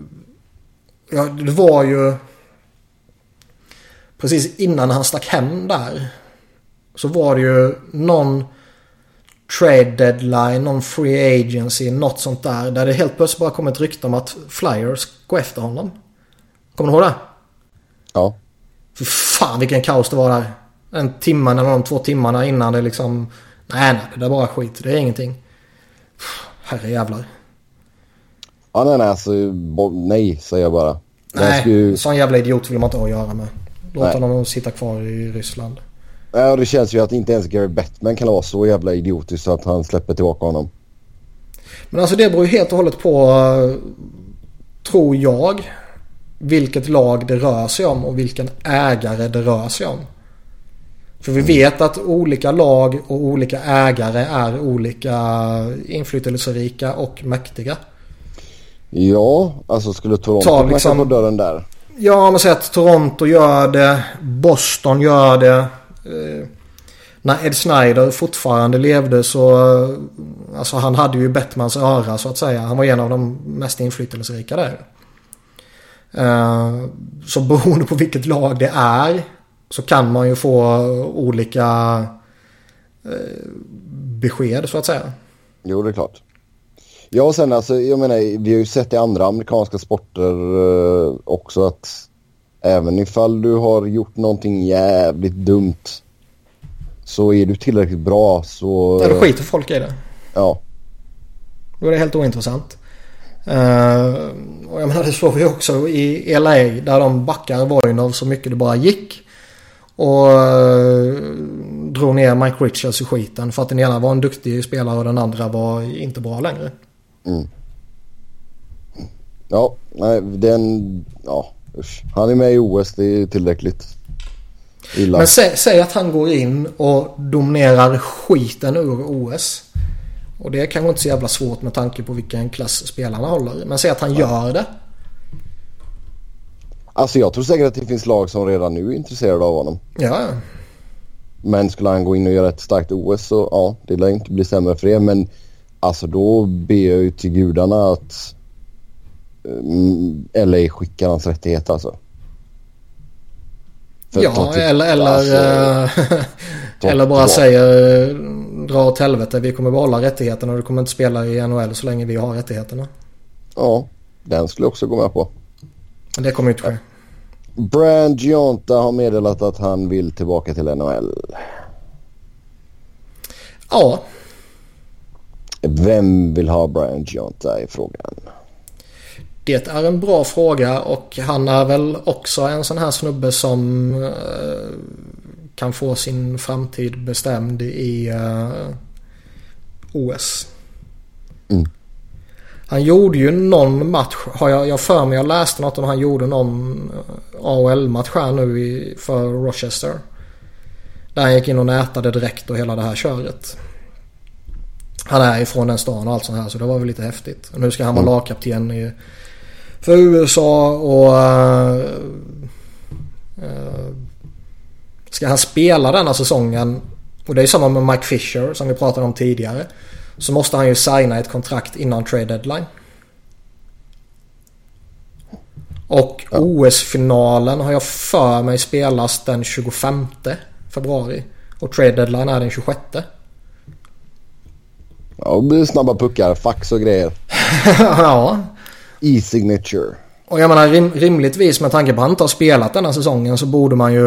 [SPEAKER 2] ja, det var ju precis innan han stack hem där. Så var det ju någon trade deadline, någon free agency, något sånt där. Där det helt plötsligt bara kom ett rykte om att Flyers går efter honom. Kommer du ihåg det?
[SPEAKER 1] Ja.
[SPEAKER 2] För fan vilken kaos det var där. En timme eller de två timmarna innan det liksom... Nej, nej, det är bara skit. Det är ingenting. Herre jävlar.
[SPEAKER 1] Ja, nej, nej, alltså, nej, säger jag bara.
[SPEAKER 2] Nej, skulle... sån jävla idiot vill man inte ha att göra med. Låta honom sitta kvar i Ryssland.
[SPEAKER 1] Ja, det känns ju att inte ens Gary Bettman kan vara så jävla idiotisk så att han släpper tillbaka honom.
[SPEAKER 2] Men alltså det beror ju helt och hållet på, tror jag, vilket lag det rör sig om och vilken ägare det rör sig om. För vi vet att olika lag och olika ägare är olika inflytelserika och mäktiga.
[SPEAKER 1] Ja, alltså skulle Toronto
[SPEAKER 2] Ta
[SPEAKER 1] knacka
[SPEAKER 2] liksom-
[SPEAKER 1] på dörren där?
[SPEAKER 2] Ja, man säger att Toronto gör det. Boston gör det. Eh, när Ed Snyder fortfarande levde så... Eh, alltså han hade ju Bettmans öra så att säga. Han var en av de mest inflytelserika där. Eh, så beroende på vilket lag det är så kan man ju få olika eh, besked så att säga.
[SPEAKER 1] Jo, det är klart. Ja, och sen alltså, jag menar, vi har ju sett i andra amerikanska sporter eh, också att även ifall du har gjort någonting jävligt dumt så är du tillräckligt bra så...
[SPEAKER 2] Där då skiter folk i det.
[SPEAKER 1] Ja,
[SPEAKER 2] Då är det helt ointressant. Uh, och jag menar det såg vi också i LA där de backar Voinov så mycket det bara gick. Och uh, drog ner Mike Richards i skiten för att den ena var en duktig spelare och den andra var inte bra längre.
[SPEAKER 1] Ja, nej, den... Ja, usch. Han är med i OS, det är tillräckligt illa.
[SPEAKER 2] Men sä, säg att han går in och dominerar skiten ur OS. Och det är kanske inte så jävla svårt med tanke på vilken klass spelarna håller. Men säg att han gör det.
[SPEAKER 1] Alltså jag tror säkert att det finns lag som redan nu är intresserade av honom.
[SPEAKER 2] Ja,
[SPEAKER 1] Men skulle han gå in och göra ett starkt OS så ja, det lär inte bli sämre för det. Men alltså då ber jag ju till gudarna att mm, LA skickar hans rättigheter alltså. För
[SPEAKER 2] ja
[SPEAKER 1] till-
[SPEAKER 2] eller, eller,
[SPEAKER 1] alltså,
[SPEAKER 2] eh, eller bara säger eh, dra åt helvete. Vi kommer behålla rättigheterna och du kommer inte spela i NHL så länge vi har rättigheterna.
[SPEAKER 1] Ja, den skulle jag också gå med på.
[SPEAKER 2] Det kommer inte ske.
[SPEAKER 1] Brand Gionta har meddelat att han vill tillbaka till NHL.
[SPEAKER 2] Ja,
[SPEAKER 1] Vem vill ha Brian Gionta i frågan?
[SPEAKER 2] det är en bra fråga och han är väl också en sån här snubbe som eh, kan få sin framtid bestämd i eh, OS.
[SPEAKER 1] Mm.
[SPEAKER 2] Han gjorde ju någon match, har jag, jag för mig, jag läste något om han gjorde någon eh, AHL-match här nu i, för Rochester. Där han gick in och nätade direkt och hela det här köret. Han är ifrån den stan och allt sånt här så det var väl lite häftigt. Och nu ska han vara lagkapten i, för USA och... eh, eh, ska han spela denna säsongen och det är samma med Mike Fisher som vi pratade om tidigare. Så måste han ju signa ett kontrakt innan trade deadline. Och OS-finalen har jag för mig spelas den 25 februari. Och trade deadline är den 26.
[SPEAKER 1] Ja, snabba puckar, fax och grejer.
[SPEAKER 2] ja.
[SPEAKER 1] E-signature.
[SPEAKER 2] Och jag menar rim, rimligtvis med tanke på att han inte har spelat denna säsongen så borde man ju...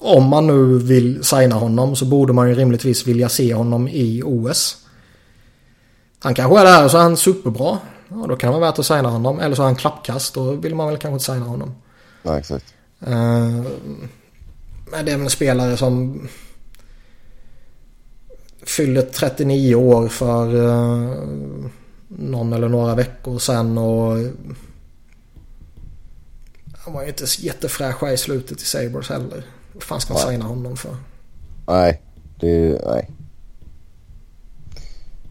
[SPEAKER 2] Om man nu vill signa honom så borde man ju rimligtvis vilja se honom i OS. Han kanske är där och så är han superbra. Ja, då kan det vara värt att signa honom. Eller så är han klappkast. Då vill man väl kanske inte signa honom.
[SPEAKER 1] Ja, exakt.
[SPEAKER 2] Eh, Men det är väl en spelare som fyller 39 år för eh, någon eller några veckor sedan och han var ju inte jättefräsch i slutet i Sabres heller. Vad fan ska man signa honom för?
[SPEAKER 1] Nej, det... Nej.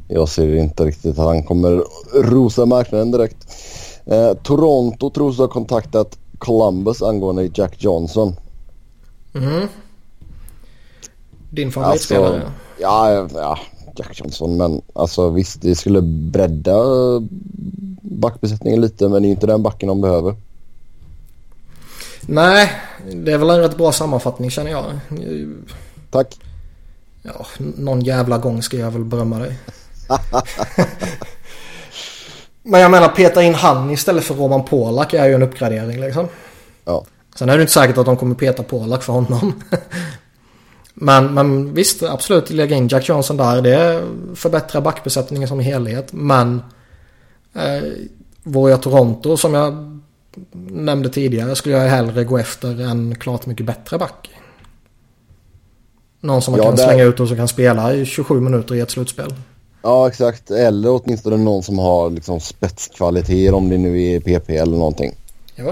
[SPEAKER 1] Jag ser inte riktigt att han kommer rosa marknaden direkt. Eh, Toronto tros ha kontaktat Columbus angående Jack Johnson.
[SPEAKER 2] Mm. Din favoritspelare?
[SPEAKER 1] Alltså, ja, ja, Jack Johnson. Men alltså visst, det skulle bredda backbesättningen lite men det är inte den backen de behöver.
[SPEAKER 2] Nej, det är väl en rätt bra sammanfattning känner jag.
[SPEAKER 1] Tack.
[SPEAKER 2] Ja, någon jävla gång ska jag väl berömma dig. Men jag menar peta in han istället för Roman Polak är ju en uppgradering liksom.
[SPEAKER 1] Ja.
[SPEAKER 2] Sen är det inte säkert att de kommer peta Polak för honom. Men, men visst, absolut lägga in Jack Johnson där. Det förbättrar backbesättningen som helhet. Men eh, vore jag Toronto som jag nämnde tidigare skulle jag hellre gå efter en klart mycket bättre back. Någon som man
[SPEAKER 1] Ja,
[SPEAKER 2] kan
[SPEAKER 1] där-
[SPEAKER 2] slänga ut och som kan spela i 27 minuter i ett slutspel.
[SPEAKER 1] Ja, exakt. Eller åtminstone någon som har liksom spetskvaliteter om det nu är PP eller någonting.
[SPEAKER 2] Jo.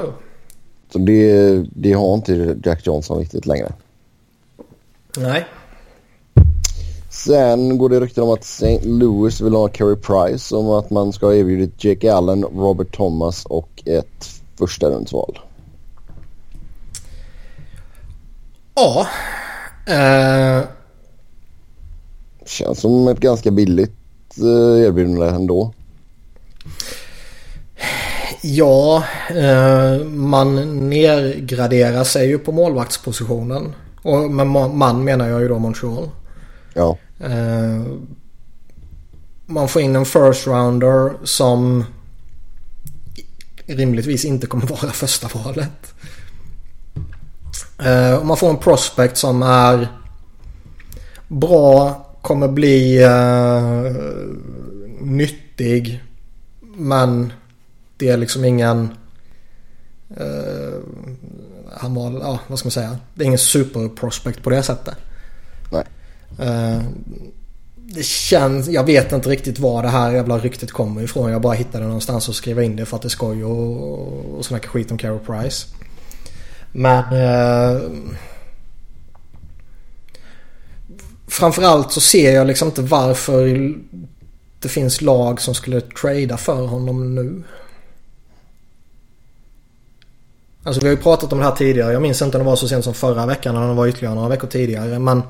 [SPEAKER 1] Så det, det har inte Jack Johnson riktigt längre.
[SPEAKER 2] Nej.
[SPEAKER 1] Sen går det rykten om att St. Louis vill ha Carey Price. Om att man ska ha erbjudit Jake Allen, Robert Thomas och ett första rundsval.
[SPEAKER 2] Ja. Eh,
[SPEAKER 1] Känns som ett ganska billigt eh, erbjudande ändå.
[SPEAKER 2] ja, eh, man nergraderar sig ju på målvaktspositionen. Och med ma- man menar jag ju då Montreal.
[SPEAKER 1] Ja,
[SPEAKER 2] Eh, man får in en first rounder som rimligtvis inte kommer vara första valet. Eh, och man får en prospect som är bra, kommer bli eh, nyttig. Men det är liksom ingen... Eh, han var, ja vad ska man säga. Det är ingen superprospect på det sättet.
[SPEAKER 1] nej.
[SPEAKER 2] Eh, det känns, jag vet inte riktigt var det här jävla ryktet kommer ifrån. Jag bara hittade någonstans och skrev in det för att det är skoj och, och snacka skit om Carol Price. Men... Eh, framförallt så ser jag liksom inte varför det finns lag som skulle trada för honom nu. Alltså vi har ju pratat om det här tidigare. Jag minns inte om det var så sent som förra veckan eller om det var ytterligare några veckor tidigare. Men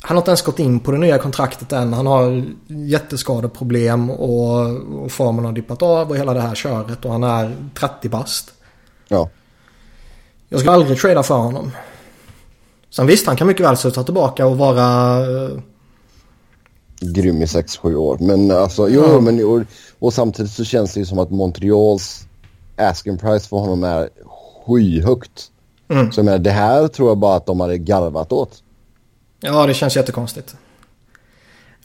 [SPEAKER 2] han har inte ens gått in på det nya kontraktet än. Han har jätteskadeproblem och, och formen har dippat av och hela det här köret. Och han är 30 bast.
[SPEAKER 1] Ja,
[SPEAKER 2] Jag skulle aldrig trada för honom. Sen visst, han kan mycket väl sluta tillbaka och vara... eh,
[SPEAKER 1] grym i 6-7 år. Men alltså, jo,
[SPEAKER 2] Ja.
[SPEAKER 1] men och, och samtidigt så känns det ju som att Montreals asking price för honom är skyhögt.
[SPEAKER 2] Mm.
[SPEAKER 1] Så jag menar, det här tror jag bara att de hade garvat åt.
[SPEAKER 2] Ja, det känns jättekonstigt.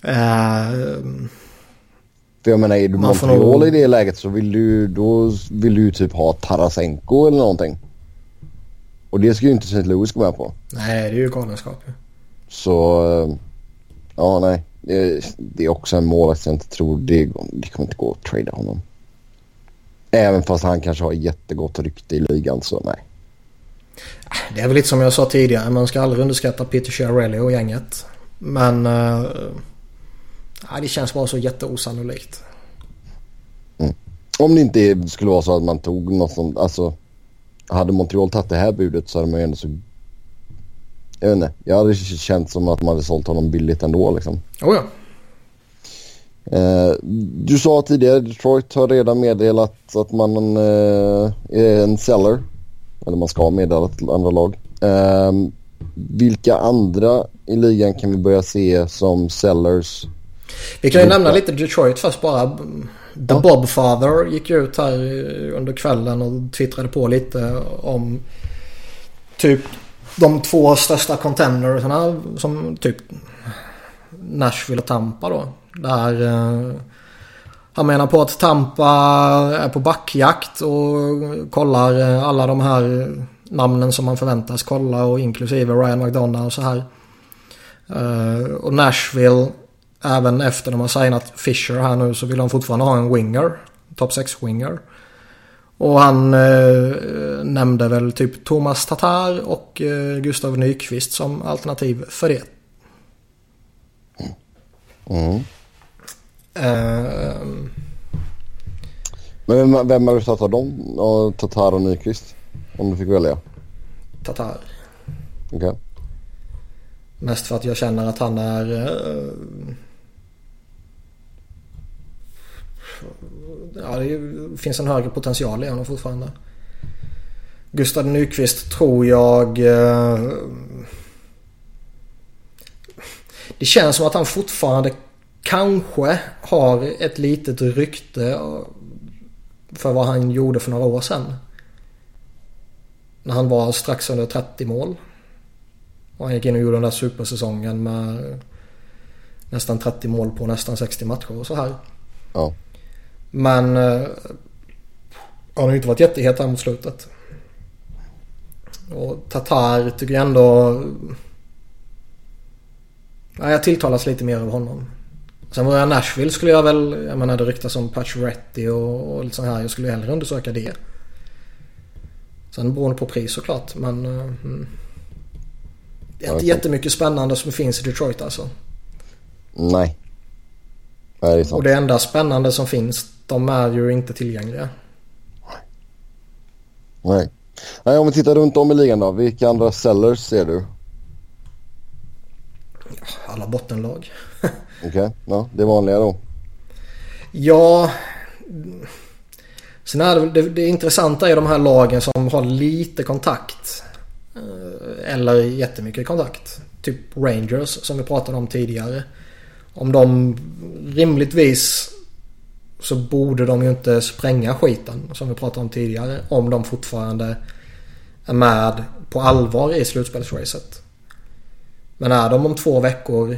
[SPEAKER 2] Eh,
[SPEAKER 1] För jag menar, är du
[SPEAKER 2] Man
[SPEAKER 1] Montreal
[SPEAKER 2] nog-
[SPEAKER 1] i det läget så vill du, då vill du typ ha Tarasenko eller någonting. Och det ska ju inte St. Louis gå med på.
[SPEAKER 2] nej, det är ju galenskap ju.
[SPEAKER 1] Så, eh, ja nej. Det, det är också en målvakt jag inte tror det, det kommer inte gå att trada honom. Även fast han kanske har jättegott rykte i ligan så nej.
[SPEAKER 2] Det är väl lite som jag sa tidigare. Man ska aldrig underskatta Peter Chiarelli och gänget. Men... Nej, det känns bara så jätteosannolikt.
[SPEAKER 1] Om det inte skulle vara så att man tog något sånt, alltså hade Montreal tagit det här budet så hade man ju ändå så... Jag vet inte, jag hade känt som att man hade sålt honom billigt ändå liksom.
[SPEAKER 2] Oh ja.
[SPEAKER 1] Eh, du sa tidigare Detroit har redan meddelat att man eh, är en seller. Eller man ska meddela till andra lag. Eh, vilka andra i ligan kan vi börja se som sellers?
[SPEAKER 2] Vi kan ju
[SPEAKER 1] Vilka?
[SPEAKER 2] nämna lite Detroit först bara. The
[SPEAKER 1] Ja.
[SPEAKER 2] Bobfather gick ju ut här under kvällen och twittrade på lite om typ de två största contendersarna som typ Nashville och Tampa då. Där eh, han menar på att Tampa är på backjakt och kollar eh, alla de här namnen som man förväntas kolla och inklusive Ryan McDonough och så här. Eh, och Nashville Även efter de har signat Fisher här nu så vill de fortfarande ha en winger. Top 6 winger. Och han eh, nämnde väl typ Thomas Tatar och eh, Gustav Nyqvist som alternativ för det.
[SPEAKER 1] Mm. mm.
[SPEAKER 2] Eh,
[SPEAKER 1] Men vem, vem har du av dem? Och Tatar och Nyqvist? Om du fick välja.
[SPEAKER 2] Tatar.
[SPEAKER 1] Okej.
[SPEAKER 2] Mest för att jag känner att han är... Eh, ja, det är- finns en högre potential i honom fortfarande. Gustav Nyqvist tror jag... Eh, det känns som att han fortfarande kanske har ett litet rykte för vad han gjorde för några år sedan. När han var strax under 30 mål. Och han gick in och gjorde den där supersäsongen med nästan 30 mål på nästan 60 matcher och så här.
[SPEAKER 1] Ja.
[SPEAKER 2] Men eh, han har ju inte varit jättehet här mot slutet. Och Tatar tycker jag ändå... Nej, jag tilltalas lite mer av honom. Sen var jag Nashville skulle jag väl, jag menar det ryktas om Pacioretty och, och lite så här. Jag skulle hellre undersöka det. Sen beroende på pris såklart men... Uh, mm. Det är inte jättemycket spännande som finns i Detroit alltså.
[SPEAKER 1] Nej. Nej, det är sant.
[SPEAKER 2] Och det enda spännande som finns, de är ju inte tillgängliga.
[SPEAKER 1] Nej. Nej, om vi tittar runt om i ligan då. Vilka andra sellers ser du?
[SPEAKER 2] Alla bottenlag.
[SPEAKER 1] Okej, okay. ja, det är vanliga då.
[SPEAKER 2] Ja. Sen är det, det, det intressanta är de här lagen som har lite kontakt. Eh, eller jättemycket kontakt. Typ Rangers som vi pratade om tidigare. Om de rimligtvis så borde de ju inte spränga skiten som vi pratade om tidigare. Om de fortfarande är med på allvar i slutspelsracet. Men är de om två veckor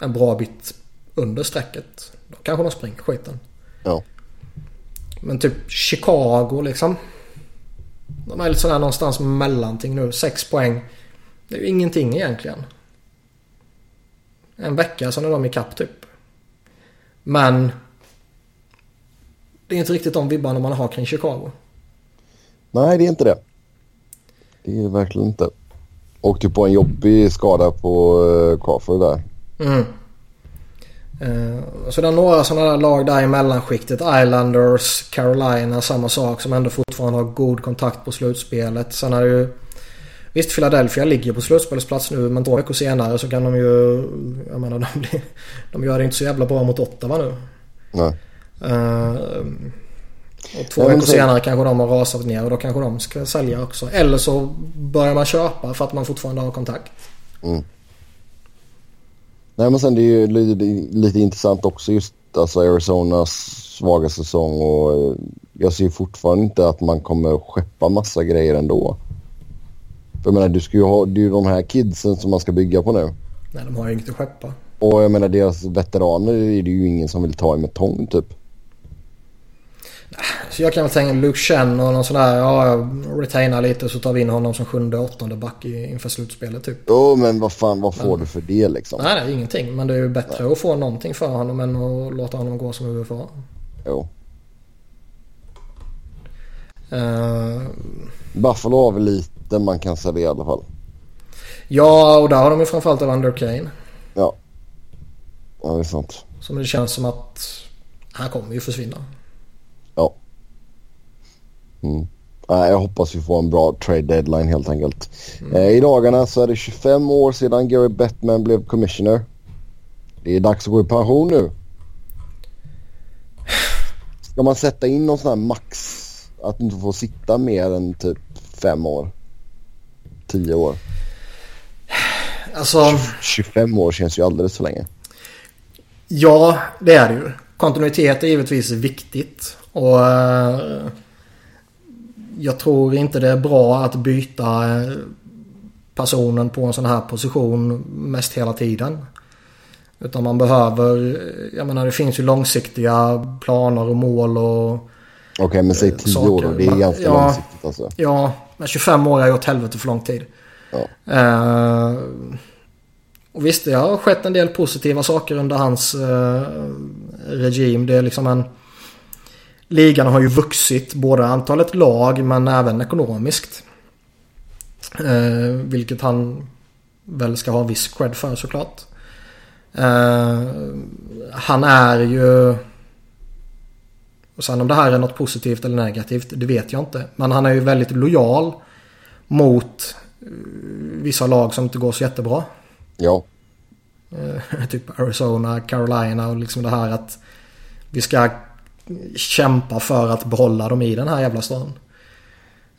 [SPEAKER 2] en bra bit under strecket. Då kanske de springer skiten.
[SPEAKER 1] Ja.
[SPEAKER 2] Men typ Chicago liksom. De är lite sådär någonstans mellanting nu. Sex poäng. Det är ju ingenting egentligen. En vecka så är de ikapp typ. Men det är inte riktigt de vibbarna man har kring Chicago.
[SPEAKER 1] Nej, det är inte det. Det är det verkligen inte. Åkte på en jobbig skada på uh, Crawford där.
[SPEAKER 2] Mm. Uh, så det är några sådana där lag där i mellanskiktet. Islanders, Carolina, samma sak som ändå fortfarande har god kontakt på slutspelet. Sen är det ju... Visst, Philadelphia ligger på slutspelsplats nu men två veckor senare så kan de ju... Jag menar, de, blir, de gör det inte så jävla bra mot Ottawa nu.
[SPEAKER 1] Nej.
[SPEAKER 2] Uh, och två veckor senare kanske de har rasat ner och då kanske de ska sälja också. Eller så börjar man köpa för att man fortfarande har kontakt.
[SPEAKER 1] Mm. Nej men sen det är ju lite, lite intressant också just alltså Arizonas svaga säsong och jag ser fortfarande inte att man kommer skeppa massa grejer ändå. För jag menar du ska ju ha, det är ju de här kidsen som man ska bygga på nu.
[SPEAKER 2] Nej de har ju inget att skeppa.
[SPEAKER 1] Och jag menar deras veteraner är det ju ingen som vill ta i med tång typ.
[SPEAKER 2] Så jag kan väl tänka Luke Chen och någon sån där, ja, retaina lite så tar vi in honom som sjunde, åttonde back inför slutspelet typ.
[SPEAKER 1] Jo men vad fan, vad får men, du för det liksom?
[SPEAKER 2] Nej, nej, ingenting. Men det är ju bättre nej. att få någonting för honom än att låta honom gå som UFA.
[SPEAKER 1] Jo.
[SPEAKER 2] Uh,
[SPEAKER 1] Buffalo har väl lite man kan säga i alla fall.
[SPEAKER 2] Ja, och där har de ju framförallt Evander Kane.
[SPEAKER 1] Ja. Ja, det är sant.
[SPEAKER 2] Som det känns som att han kommer ju försvinna.
[SPEAKER 1] Mm. Jag hoppas vi får en bra trade deadline helt enkelt. Mm. Eh, I dagarna så är det 25 år sedan Gary Bettman blev commissioner. Det är dags att gå i pension nu. Ska man sätta in någon sån här max? Att du inte får sitta mer än typ fem år? Tio år?
[SPEAKER 2] Alltså...
[SPEAKER 1] 25 år känns ju alldeles för länge.
[SPEAKER 2] Ja, det är det ju. Kontinuitet är givetvis viktigt. Och eh, jag tror inte det är bra att byta eh, personen på en sån här position mest hela tiden. Utan man behöver, jag menar det finns ju långsiktiga planer och mål och
[SPEAKER 1] Okej okay, men säg 10 år då, det är ganska ja, långsiktigt alltså.
[SPEAKER 2] Ja, men 25 år är ju åt helvete för lång tid.
[SPEAKER 1] Ja.
[SPEAKER 2] Uh, och visst, det har skett en del positiva saker under hans uh, regim. Det är liksom en ligan har ju vuxit både antalet lag men även ekonomiskt. Eh, vilket han väl ska ha viss cred för såklart. Eh, han är ju... Och sen om det här är något positivt eller negativt, det vet jag inte. Men han är ju väldigt lojal mot eh, vissa lag som inte går så jättebra.
[SPEAKER 1] Ja.
[SPEAKER 2] Eh, typ Arizona, Carolina och liksom det här att vi ska kämpa för att behålla dem i den här jävla stan.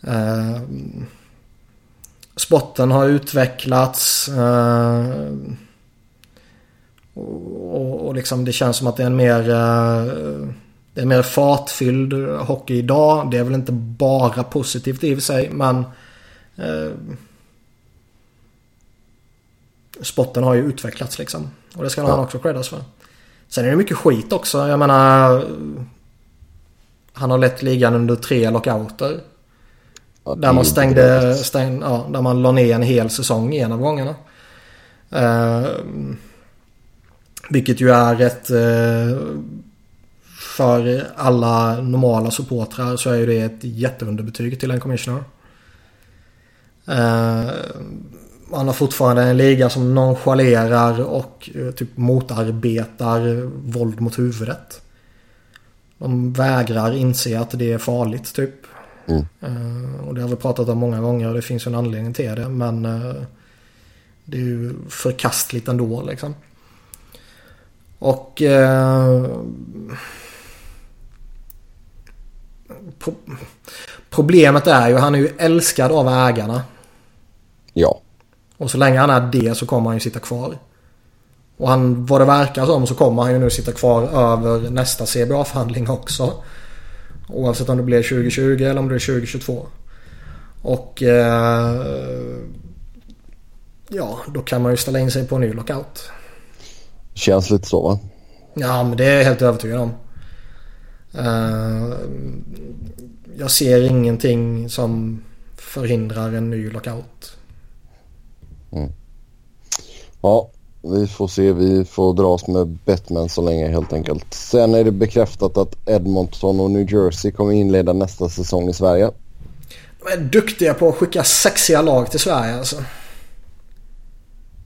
[SPEAKER 2] Uh, spotten har utvecklats. Uh, och, och liksom det känns som att det är en mer... Uh, det är mer fartfylld hockey idag. Det är väl inte bara positivt i och för sig men... Uh, spotten har ju utvecklats liksom. Och det ska ja. han också creddas för. Sen är det mycket skit också. Jag menar... Han har lett ligan under tre lockouter. Ja, där man stängde, stängde ja, där man la ner en hel säsong i en av gångerna. Uh, Vilket ju är ett... Eh, för alla normala supportrar så är ju det ett jätteunderbetyg till en commissioner. Eh, man har fortfarande en liga som nonchalerar och eh, typ motarbetar våld mot huvudet. De vägrar inse att det är farligt typ. Mm. Uh, och det har vi pratat om många gånger och det finns ju en anledning till det. Men uh, det är ju förkastligt ändå liksom. Och... Uh, pro problemet är ju, han är ju älskad av ägarna.
[SPEAKER 1] Ja.
[SPEAKER 2] Och så länge han är det så kommer han ju sitta kvar. Och han, vad det verkar som så kommer han ju nu sitta kvar över nästa CBA-förhandling också. Oavsett om det blir 2020 eller om det är 2022. Och eh, ja, då kan man ju ställa in sig på en ny lockout.
[SPEAKER 1] Känns lite så va?
[SPEAKER 2] Ja, men det är jag helt övertygad om. Uh, jag ser ingenting som förhindrar en ny lockout.
[SPEAKER 1] Mm. Ja, vi får se. Vi får dras med Batman så länge helt enkelt. Sen är det bekräftat att Edmonton och New Jersey kommer inleda nästa säsong i Sverige.
[SPEAKER 2] De är duktiga på att skicka sexiga lag till Sverige alltså.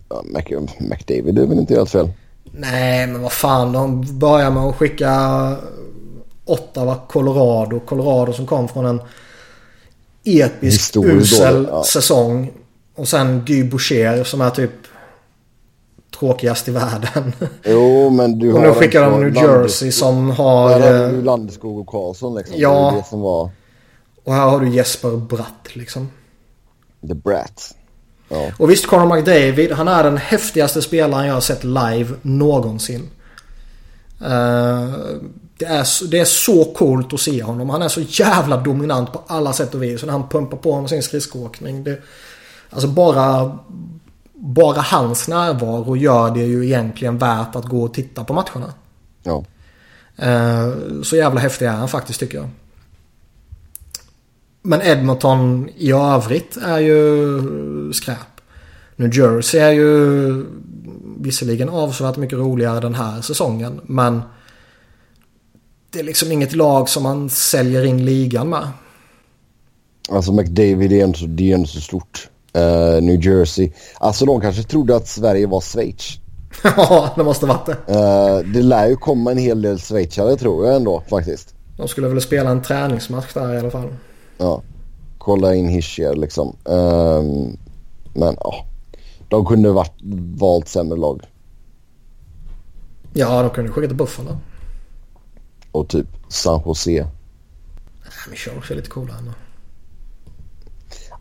[SPEAKER 1] Ja, Mac McDavid är väl inte helt fel?
[SPEAKER 2] Nej, men vad fan. De börjar med att skicka Ottawa, Colorado. Colorado som kom från en episk usel ja. säsong. Och sen Guy Boucher som är typ tråkigast i världen.
[SPEAKER 1] Jo, men du
[SPEAKER 2] har... Och nu skickar de New Jersey som har...
[SPEAKER 1] Där har du eh, Landeskog och Karlsson liksom. Ja. Det, det som var...
[SPEAKER 2] Och här har du Jesper Bratt liksom.
[SPEAKER 1] The Brat. Ja.
[SPEAKER 2] Och visst, Conor McDavid, han är den häftigaste spelaren jag har sett live någonsin. Uh, det, är, det är så coolt att se honom. Han är så jävla dominant på alla sätt och vis. Och när han pumpar på med sin skridskoåkning. Det, alltså bara, bara hans närvaro gör det ju egentligen värt att gå och titta på matcherna.
[SPEAKER 1] Ja.
[SPEAKER 2] Uh, så jävla häftig är han faktiskt tycker jag. Men Edmonton i övrigt är ju skräp. New Jersey är ju visserligen avsevärt mycket roligare den här säsongen. Men det är liksom inget lag som man säljer in ligan med.
[SPEAKER 1] Alltså McDavid är ändå, det är så stort. Uh, New Jersey. Alltså de kanske trodde att Sverige var Schweiz.
[SPEAKER 2] ja, det måste varit det.
[SPEAKER 1] Uh, det lär ju komma en hel del schweizare tror jag ändå faktiskt.
[SPEAKER 2] De skulle väl spela en träningsmatch där i alla fall.
[SPEAKER 1] Ja. Kolla in Hischier liksom. Um, men ja. De kunde varit valt sämre lag.
[SPEAKER 2] Ja, de kunde skickat Buffalo.
[SPEAKER 1] Och typ San Jose. Nej,
[SPEAKER 2] men Sharks är lite coolare ändå.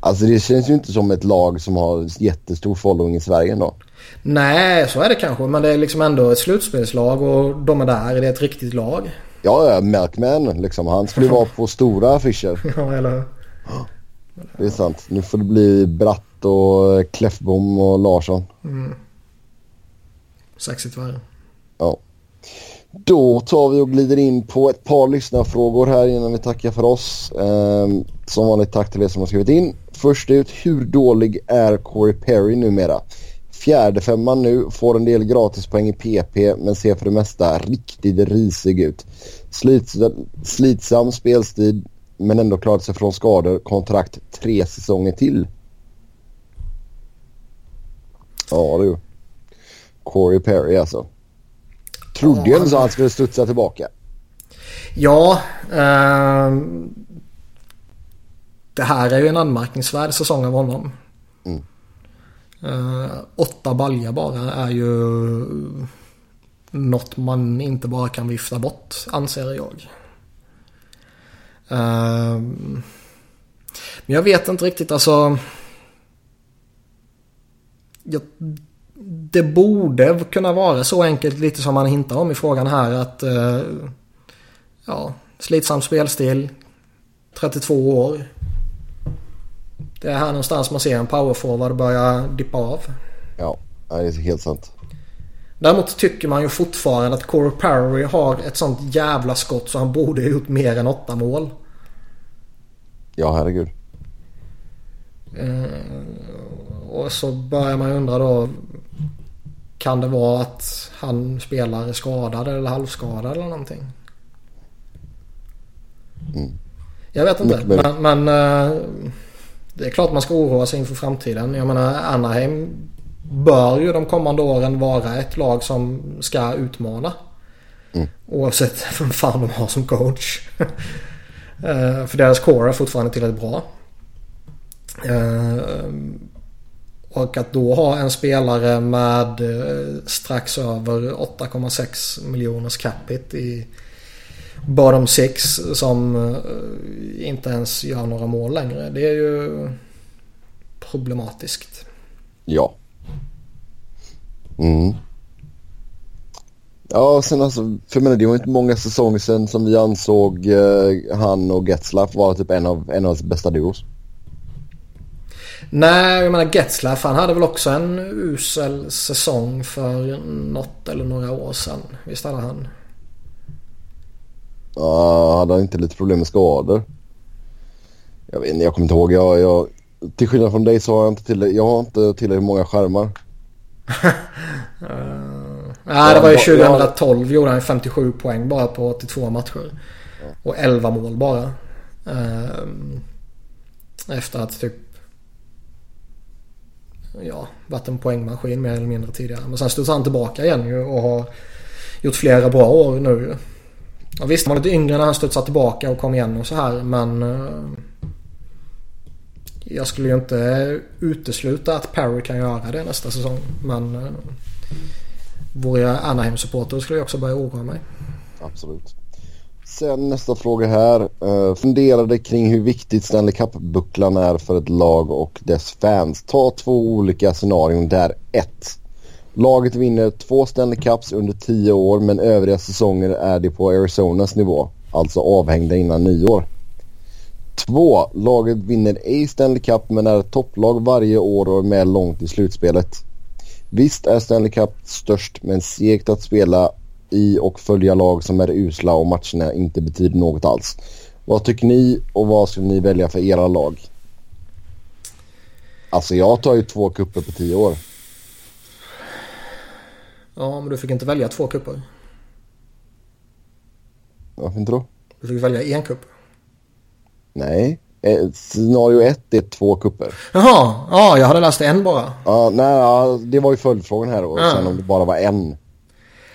[SPEAKER 1] Alltså det känns ju inte som ett lag som har jättestor following i Sverige ändå.
[SPEAKER 2] Nej, så är det kanske. Men det är liksom ändå ett slutspelslag och de är där. Det är ett riktigt lag.
[SPEAKER 1] Ja, ja. Melkman liksom. Han skulle vara på stora affischer.
[SPEAKER 2] ja, eller hur?
[SPEAKER 1] Det är sant. Nu får det bli Bratt och Kläffbom och Larsson. Mm.
[SPEAKER 2] Sexigt värre.
[SPEAKER 1] Ja. Då tar vi och glider in på ett par lyssnarfrågor här innan vi tackar för oss. Ehm, som vanligt tack till er som har skrivit in. Först ut, hur dålig är Corey Perry numera? Fjärde femman nu, får en del gratispoäng i PP men ser för det mesta riktigt risig ut. Slits, slitsam spelstil men ändå klarat sig från skador. Kontrakt tre säsonger till. Ja du. Corey Perry alltså. Trodde ju ändå att han skulle studsa tillbaka.
[SPEAKER 2] Ja. Eh, det här är ju en anmärkningsvärd säsong av honom. Mm. Eh, åtta balja bara är ju något man inte bara kan vifta bort anser jag. Eh, men jag vet inte riktigt alltså. Jag det borde kunna vara så enkelt lite som man hintar om i frågan här att eh, ja, slitsam spelstil, 32 år. Det är här någonstans man ser en powerforward börja dippa av.
[SPEAKER 1] Ja, det är helt sant.
[SPEAKER 2] Däremot tycker man ju fortfarande att Corey Perry har ett sånt jävla skott så han borde ha gjort mer än åtta mål.
[SPEAKER 1] Ja, herregud.
[SPEAKER 2] Eh, och så börjar man undra då Kan det vara att han spelar skadad eller halvskadad eller någonting? Mm. Jag vet inte. Men, men, eh, det är klart man ska oroa sig inför framtiden. Jag menar Anaheim bör ju de kommande åren vara ett lag som ska utmana. Mm. Oavsett vem fan de har som coach. Eh, för deras core är fortfarande tillräckligt bra. Eh, och att då ha en spelare med strax över 8,6 miljoners capita i bottom six som eh, inte ens gör några mål längre. Det är ju problematiskt.
[SPEAKER 1] Ja. Mm. Ja, sen alltså, för jag menar, det var inte många säsonger sedan som vi ansåg eh, han och Getzlaff vara typ en av, en av hans bästa duos.
[SPEAKER 2] Nej, jag menar Getzlaff han hade väl också en usel säsong för något eller några år sedan. Visst hade han?
[SPEAKER 1] Ja, hade han inte lite problem med skador? Jag vet inte, jag kommer inte ihåg. Jag, jag, till skillnad från dig så har jag inte till, jag har inte tillräckligt många skärmar.
[SPEAKER 2] uh, nej, det var ju 2012 jag... gjorde han 57 poäng bara på 82 matcher. Och 11 mål bara. Uh, efter att typ ja, varit en poängmaskin mer eller mindre tidigare. Men sen studsade han tillbaka igen ju och har gjort flera bra år nu. Och visst, han var lite yngre när han studsade tillbaka och kom igen och så här men... Eh, jag skulle ju inte utesluta att Perry kan göra det nästa säsong. Men... Eh, vore jag Anaheim-supporter skulle jag också börja oroa mig.
[SPEAKER 1] Absolut. Sen nästa fråga här. Uh, funderade kring hur viktigt Stanley Cup-bucklan är för ett lag och dess fans. Ta två olika scenarion där ett. Laget vinner två Stanley Cups under tio år men övriga säsonger är det på Arizonas nivå. Alltså avhängda innan nyår. 2. Laget vinner ej Stanley Cup men är ett topplag varje år och är med långt i slutspelet. Visst är Stanley Cup störst men segt att spela i och följa lag som är usla och matcherna inte betyder något alls. Vad tycker ni och vad skulle ni välja för era lag? Alltså jag tar ju två kupper på tio år.
[SPEAKER 2] Ja, men du fick inte välja två kupper.
[SPEAKER 1] Varför inte då?
[SPEAKER 2] Du fick välja en kupp.
[SPEAKER 1] Nej. Eh, scenario ett är två kupper.
[SPEAKER 2] Jaha, ja jag hade läst en bara.
[SPEAKER 1] Ja, nej, ja, det var ju följdfrågan här då. Ja. Sen om det bara var en.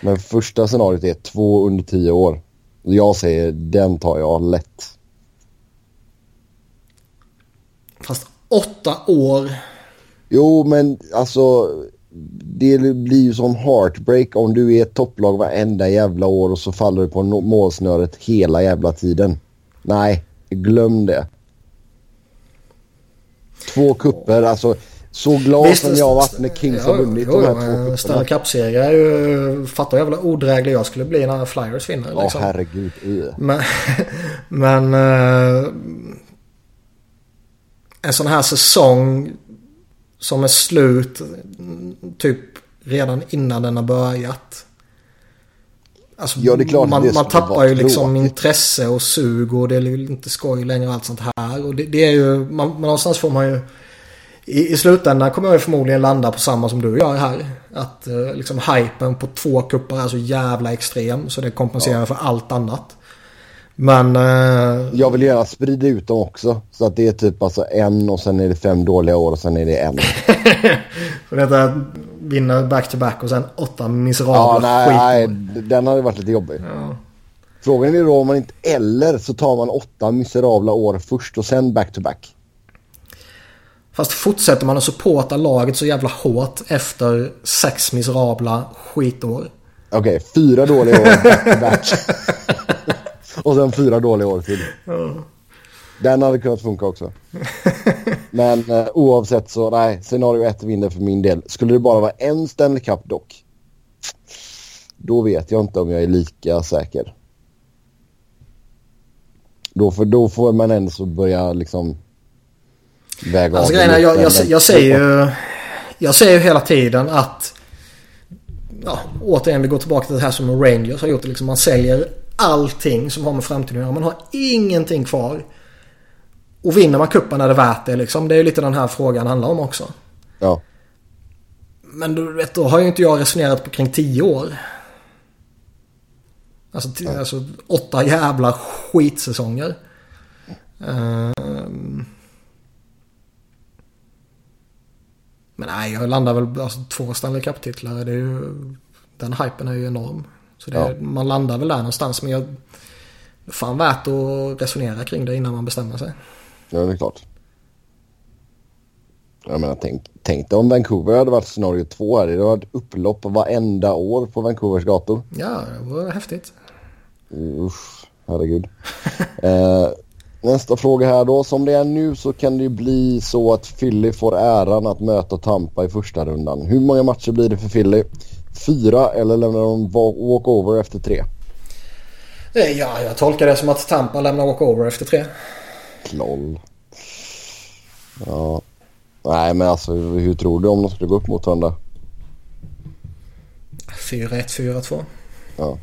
[SPEAKER 1] Men första scenariot är två under tio år. Jag säger den tar jag lätt.
[SPEAKER 2] Fast åtta år.
[SPEAKER 1] Jo, men alltså det blir ju sån heartbreak om du är ett topplag varenda jävla år och så faller du på målsnöret hela jävla tiden. Nej, glöm det. Två kupper, alltså så glad Visst, som jag varit när Kings ja, har vunnit jo, de här två kupperna.
[SPEAKER 2] Stanley Cup-serie är ju... Fattar jävla odräglig jag skulle bli när Flyers vinner.
[SPEAKER 1] Ja, liksom. herregud.
[SPEAKER 2] Men... men uh, en sån här säsong som är slut typ redan innan den har börjat. Alltså, ja, det är klart man, man tappar ju liksom tråkigt. intresse och sug och det är inte skoj längre och allt sånt här. Och det, det är ju, man, någonstans får man ju... I, I slutändan kommer jag ju förmodligen landa på samma som du gör här. Att eh, liksom hypen på två kuppar är så jävla extrem så det kompenserar ja. för allt annat. Men... Uh...
[SPEAKER 1] Jag vill gärna sprida ut dem också. Så att det är typ alltså en och sen är det fem dåliga år och sen är det en.
[SPEAKER 2] För detta vinna back-to-back och sen åtta miserabla ja,
[SPEAKER 1] nej, nej, den hade varit lite jobbig. Ja. Frågan är då om man inte... Eller så tar man åtta miserabla år först och sen back-to-back.
[SPEAKER 2] Fast fortsätter man att supporta laget så jävla hårt efter sex miserabla skitår.
[SPEAKER 1] Okej, okay, fyra dåliga år back-to-back. Och sen fyra dåliga år till. Ja. Den hade kunnat funka också. Men eh, oavsett så, nej, scenario ett vinner för min del. Skulle det bara vara en Stanley Cup dock, då vet jag inte om jag är lika säker. Då, för då får man ändå så börja liksom väga
[SPEAKER 2] alltså, av. Grejerna, jag, jag, jag, säger ju, jag säger ju hela tiden att ja, återigen vi går tillbaka till det här som Rangers har gjort. Liksom, man säljer allting som har med framtiden att göra. Man har ingenting kvar. Och vinner man kuppen är det värt det liksom. Det är ju lite den här frågan handlar om också.
[SPEAKER 1] Ja.
[SPEAKER 2] Men du vet, då har ju inte jag resonerat på kring tio år. Alltså, t- alltså åtta jävla skitsäsonger. Ehm. men nej, jag landar väl alltså, två Stanley Cup-titlar. Det är ju, den hypen är ju enorm. Så det,
[SPEAKER 1] Ja.
[SPEAKER 2] man landar väl där någonstans. Men jag, fan värt att resonera kring det innan man bestämmer sig.
[SPEAKER 1] Ja, det är klart. Jag menar, tänk, tänk dig om Vancouver hade varit scenario två här. Det hade varit upplopp varenda år på Vancouvers gator.
[SPEAKER 2] Ja, det var häftigt.
[SPEAKER 1] Usch, herregud. eh, nästa fråga här då. Som det är nu så kan det ju bli så att Philly får äran att möta Tampa i första rundan. Hur många matcher blir det för Philly? Fyra eller lämnar de walkover efter tre?
[SPEAKER 2] Eh, Ja, jag tolkar det som att Tampa lämnar walkover efter tre.
[SPEAKER 1] Kloll. Ja. Nej men alltså hur tror du om de skulle gå upp mot varandra?
[SPEAKER 2] 4-1, 4-2.
[SPEAKER 1] Ja.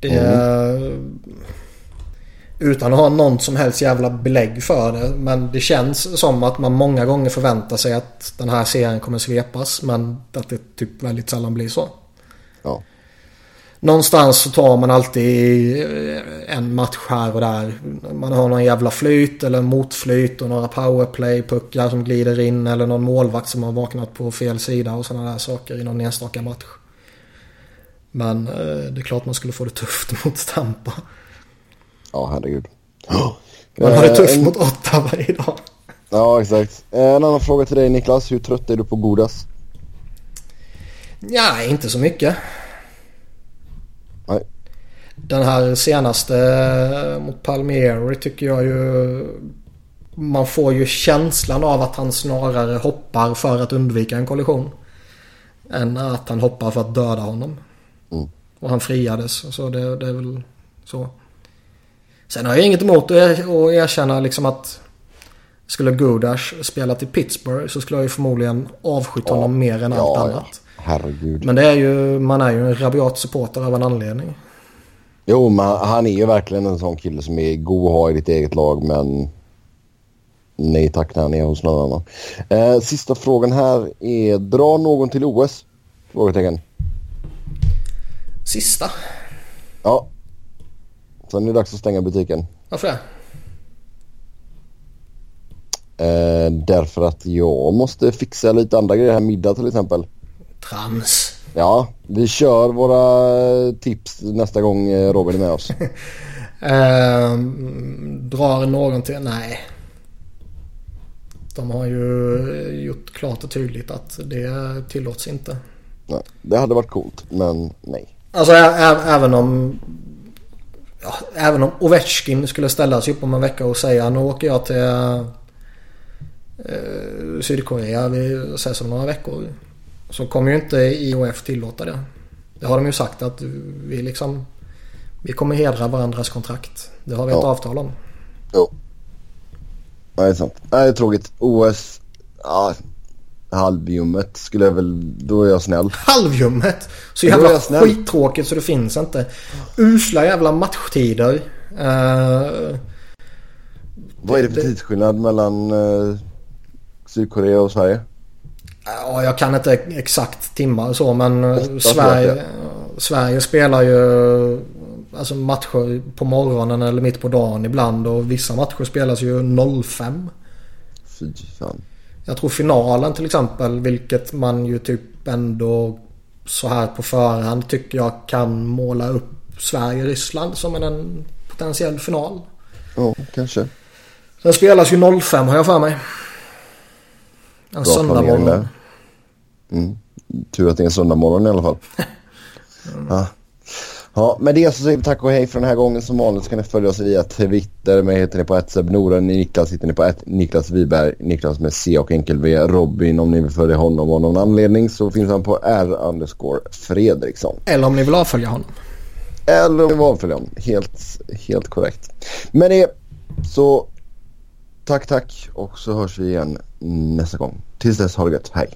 [SPEAKER 2] Det är... Utan att ha någon som helst jävla belägg för det. Men det känns som att man många gånger förväntar sig att den här serien kommer svepas. Men att det typ väldigt sällan blir så.
[SPEAKER 1] Ja.
[SPEAKER 2] Någonstans så tar man alltid en match här och där. Man har någon jävla flyt eller motflyt och några powerplay-puckar som glider in. Eller någon målvakt som har vaknat på fel sida och sådana där saker i någon enstaka match. Men eh, det är klart man skulle få det tufft mot Tampa.
[SPEAKER 1] Ja herregud.
[SPEAKER 2] Man har det
[SPEAKER 1] Eh,
[SPEAKER 2] tufft
[SPEAKER 1] en-
[SPEAKER 2] mot Ottawa idag.
[SPEAKER 1] Ja exakt. Eh, En annan fråga till dig Niklas. Hur trött är du på Godas?
[SPEAKER 2] Ja, inte så mycket.
[SPEAKER 1] Nej.
[SPEAKER 2] Den här senaste eh, mot Palmieri tycker jag ju... Man får ju känslan av att han snarare hoppar för att undvika en kollision. Än att han hoppar för att döda honom.
[SPEAKER 1] Mm.
[SPEAKER 2] Och han friades. Så det, det är väl så. Sen har jag inget emot att er- erkänna liksom att skulle Godash spela till Pittsburgh så skulle jag ju förmodligen avskytt
[SPEAKER 1] Ja.
[SPEAKER 2] honom mer än allt
[SPEAKER 1] Ja, ja.
[SPEAKER 2] annat.
[SPEAKER 1] Herregud.
[SPEAKER 2] Men det är ju, man är ju en rabiat supporter av en anledning.
[SPEAKER 1] Jo men han är ju verkligen en sån kille som är god att ha i ditt eget lag men nej tack när han är hos någon annan. Eh, sista frågan här är dra någon till OS? Frågetecken.
[SPEAKER 2] Sista?
[SPEAKER 1] Ja. Sen är det dags att stänga butiken.
[SPEAKER 2] Varför det?
[SPEAKER 1] Eh, därför att jag måste fixa lite andra grejer här. Middag till exempel.
[SPEAKER 2] Trams.
[SPEAKER 1] Ja, vi kör våra tips nästa gång eh, Robin är med oss.
[SPEAKER 2] Ehm, drar någon till? Nej. De har ju gjort klart och tydligt att det tillåts inte.
[SPEAKER 1] Nej, det hade varit coolt, men nej.
[SPEAKER 2] Alltså även om... Ja, även om Ovechkin skulle ställa sig upp om en vecka och säga nu åker jag till eh, Sydkorea. Vi ses om några veckor. Så kommer ju inte IOF tillåta det. Det har de ju sagt att vi liksom... Vi kommer hedra varandras kontrakt. Det har vi ett
[SPEAKER 1] Ja.
[SPEAKER 2] avtal om.
[SPEAKER 1] Jo. Nej, det är sant. Nej, det är tråkigt. OS, ja, halvjummet skulle jag väl, då är jag snäll.
[SPEAKER 2] Halvjummet! Så jävla skittråkigt så det finns inte. Usla jävla matchtider. Eh,
[SPEAKER 1] Vad är det för
[SPEAKER 2] det-
[SPEAKER 1] tidsskillnad mellan eh, Sydkorea och Sverige?
[SPEAKER 2] Ja, jag kan inte exakt timmar så men eh, Sverige, Sverige spelar ju alltså matcher på morgonen eller mitt på dagen ibland och vissa matcher spelas ju 05.
[SPEAKER 1] Fy fan.
[SPEAKER 2] Jag tror finalen till exempel, vilket man ju typ ändå så här på förhand tycker jag kan måla upp Sverige-Ryssland som en, en potentiell final.
[SPEAKER 1] Ja, kanske.
[SPEAKER 2] Den spelas ju 05 har jag för mig. En
[SPEAKER 1] Bra
[SPEAKER 2] söndag
[SPEAKER 1] planering
[SPEAKER 2] morgon.
[SPEAKER 1] där. Mm. Tur att det är en söndag morgon i alla fall. ja. Ja, med det så säger vi tack och hej för den här gången. Som vanligt så kan ni följa oss via Twitter. Mig heter ni på ett Noren. Niklas hittar ni på ett Niklas Wiberg. Niklas med C och enkel V. Robin om ni vill följa honom av någon anledning så finns han på R underscore Fredriksson.
[SPEAKER 2] Eller om ni vill avfölja honom.
[SPEAKER 1] Eller om ni vill avfölja honom. Helt, helt korrekt. Med det så tack tack och så hörs vi igen nästa gång. Tills dess ha det gött. Hej.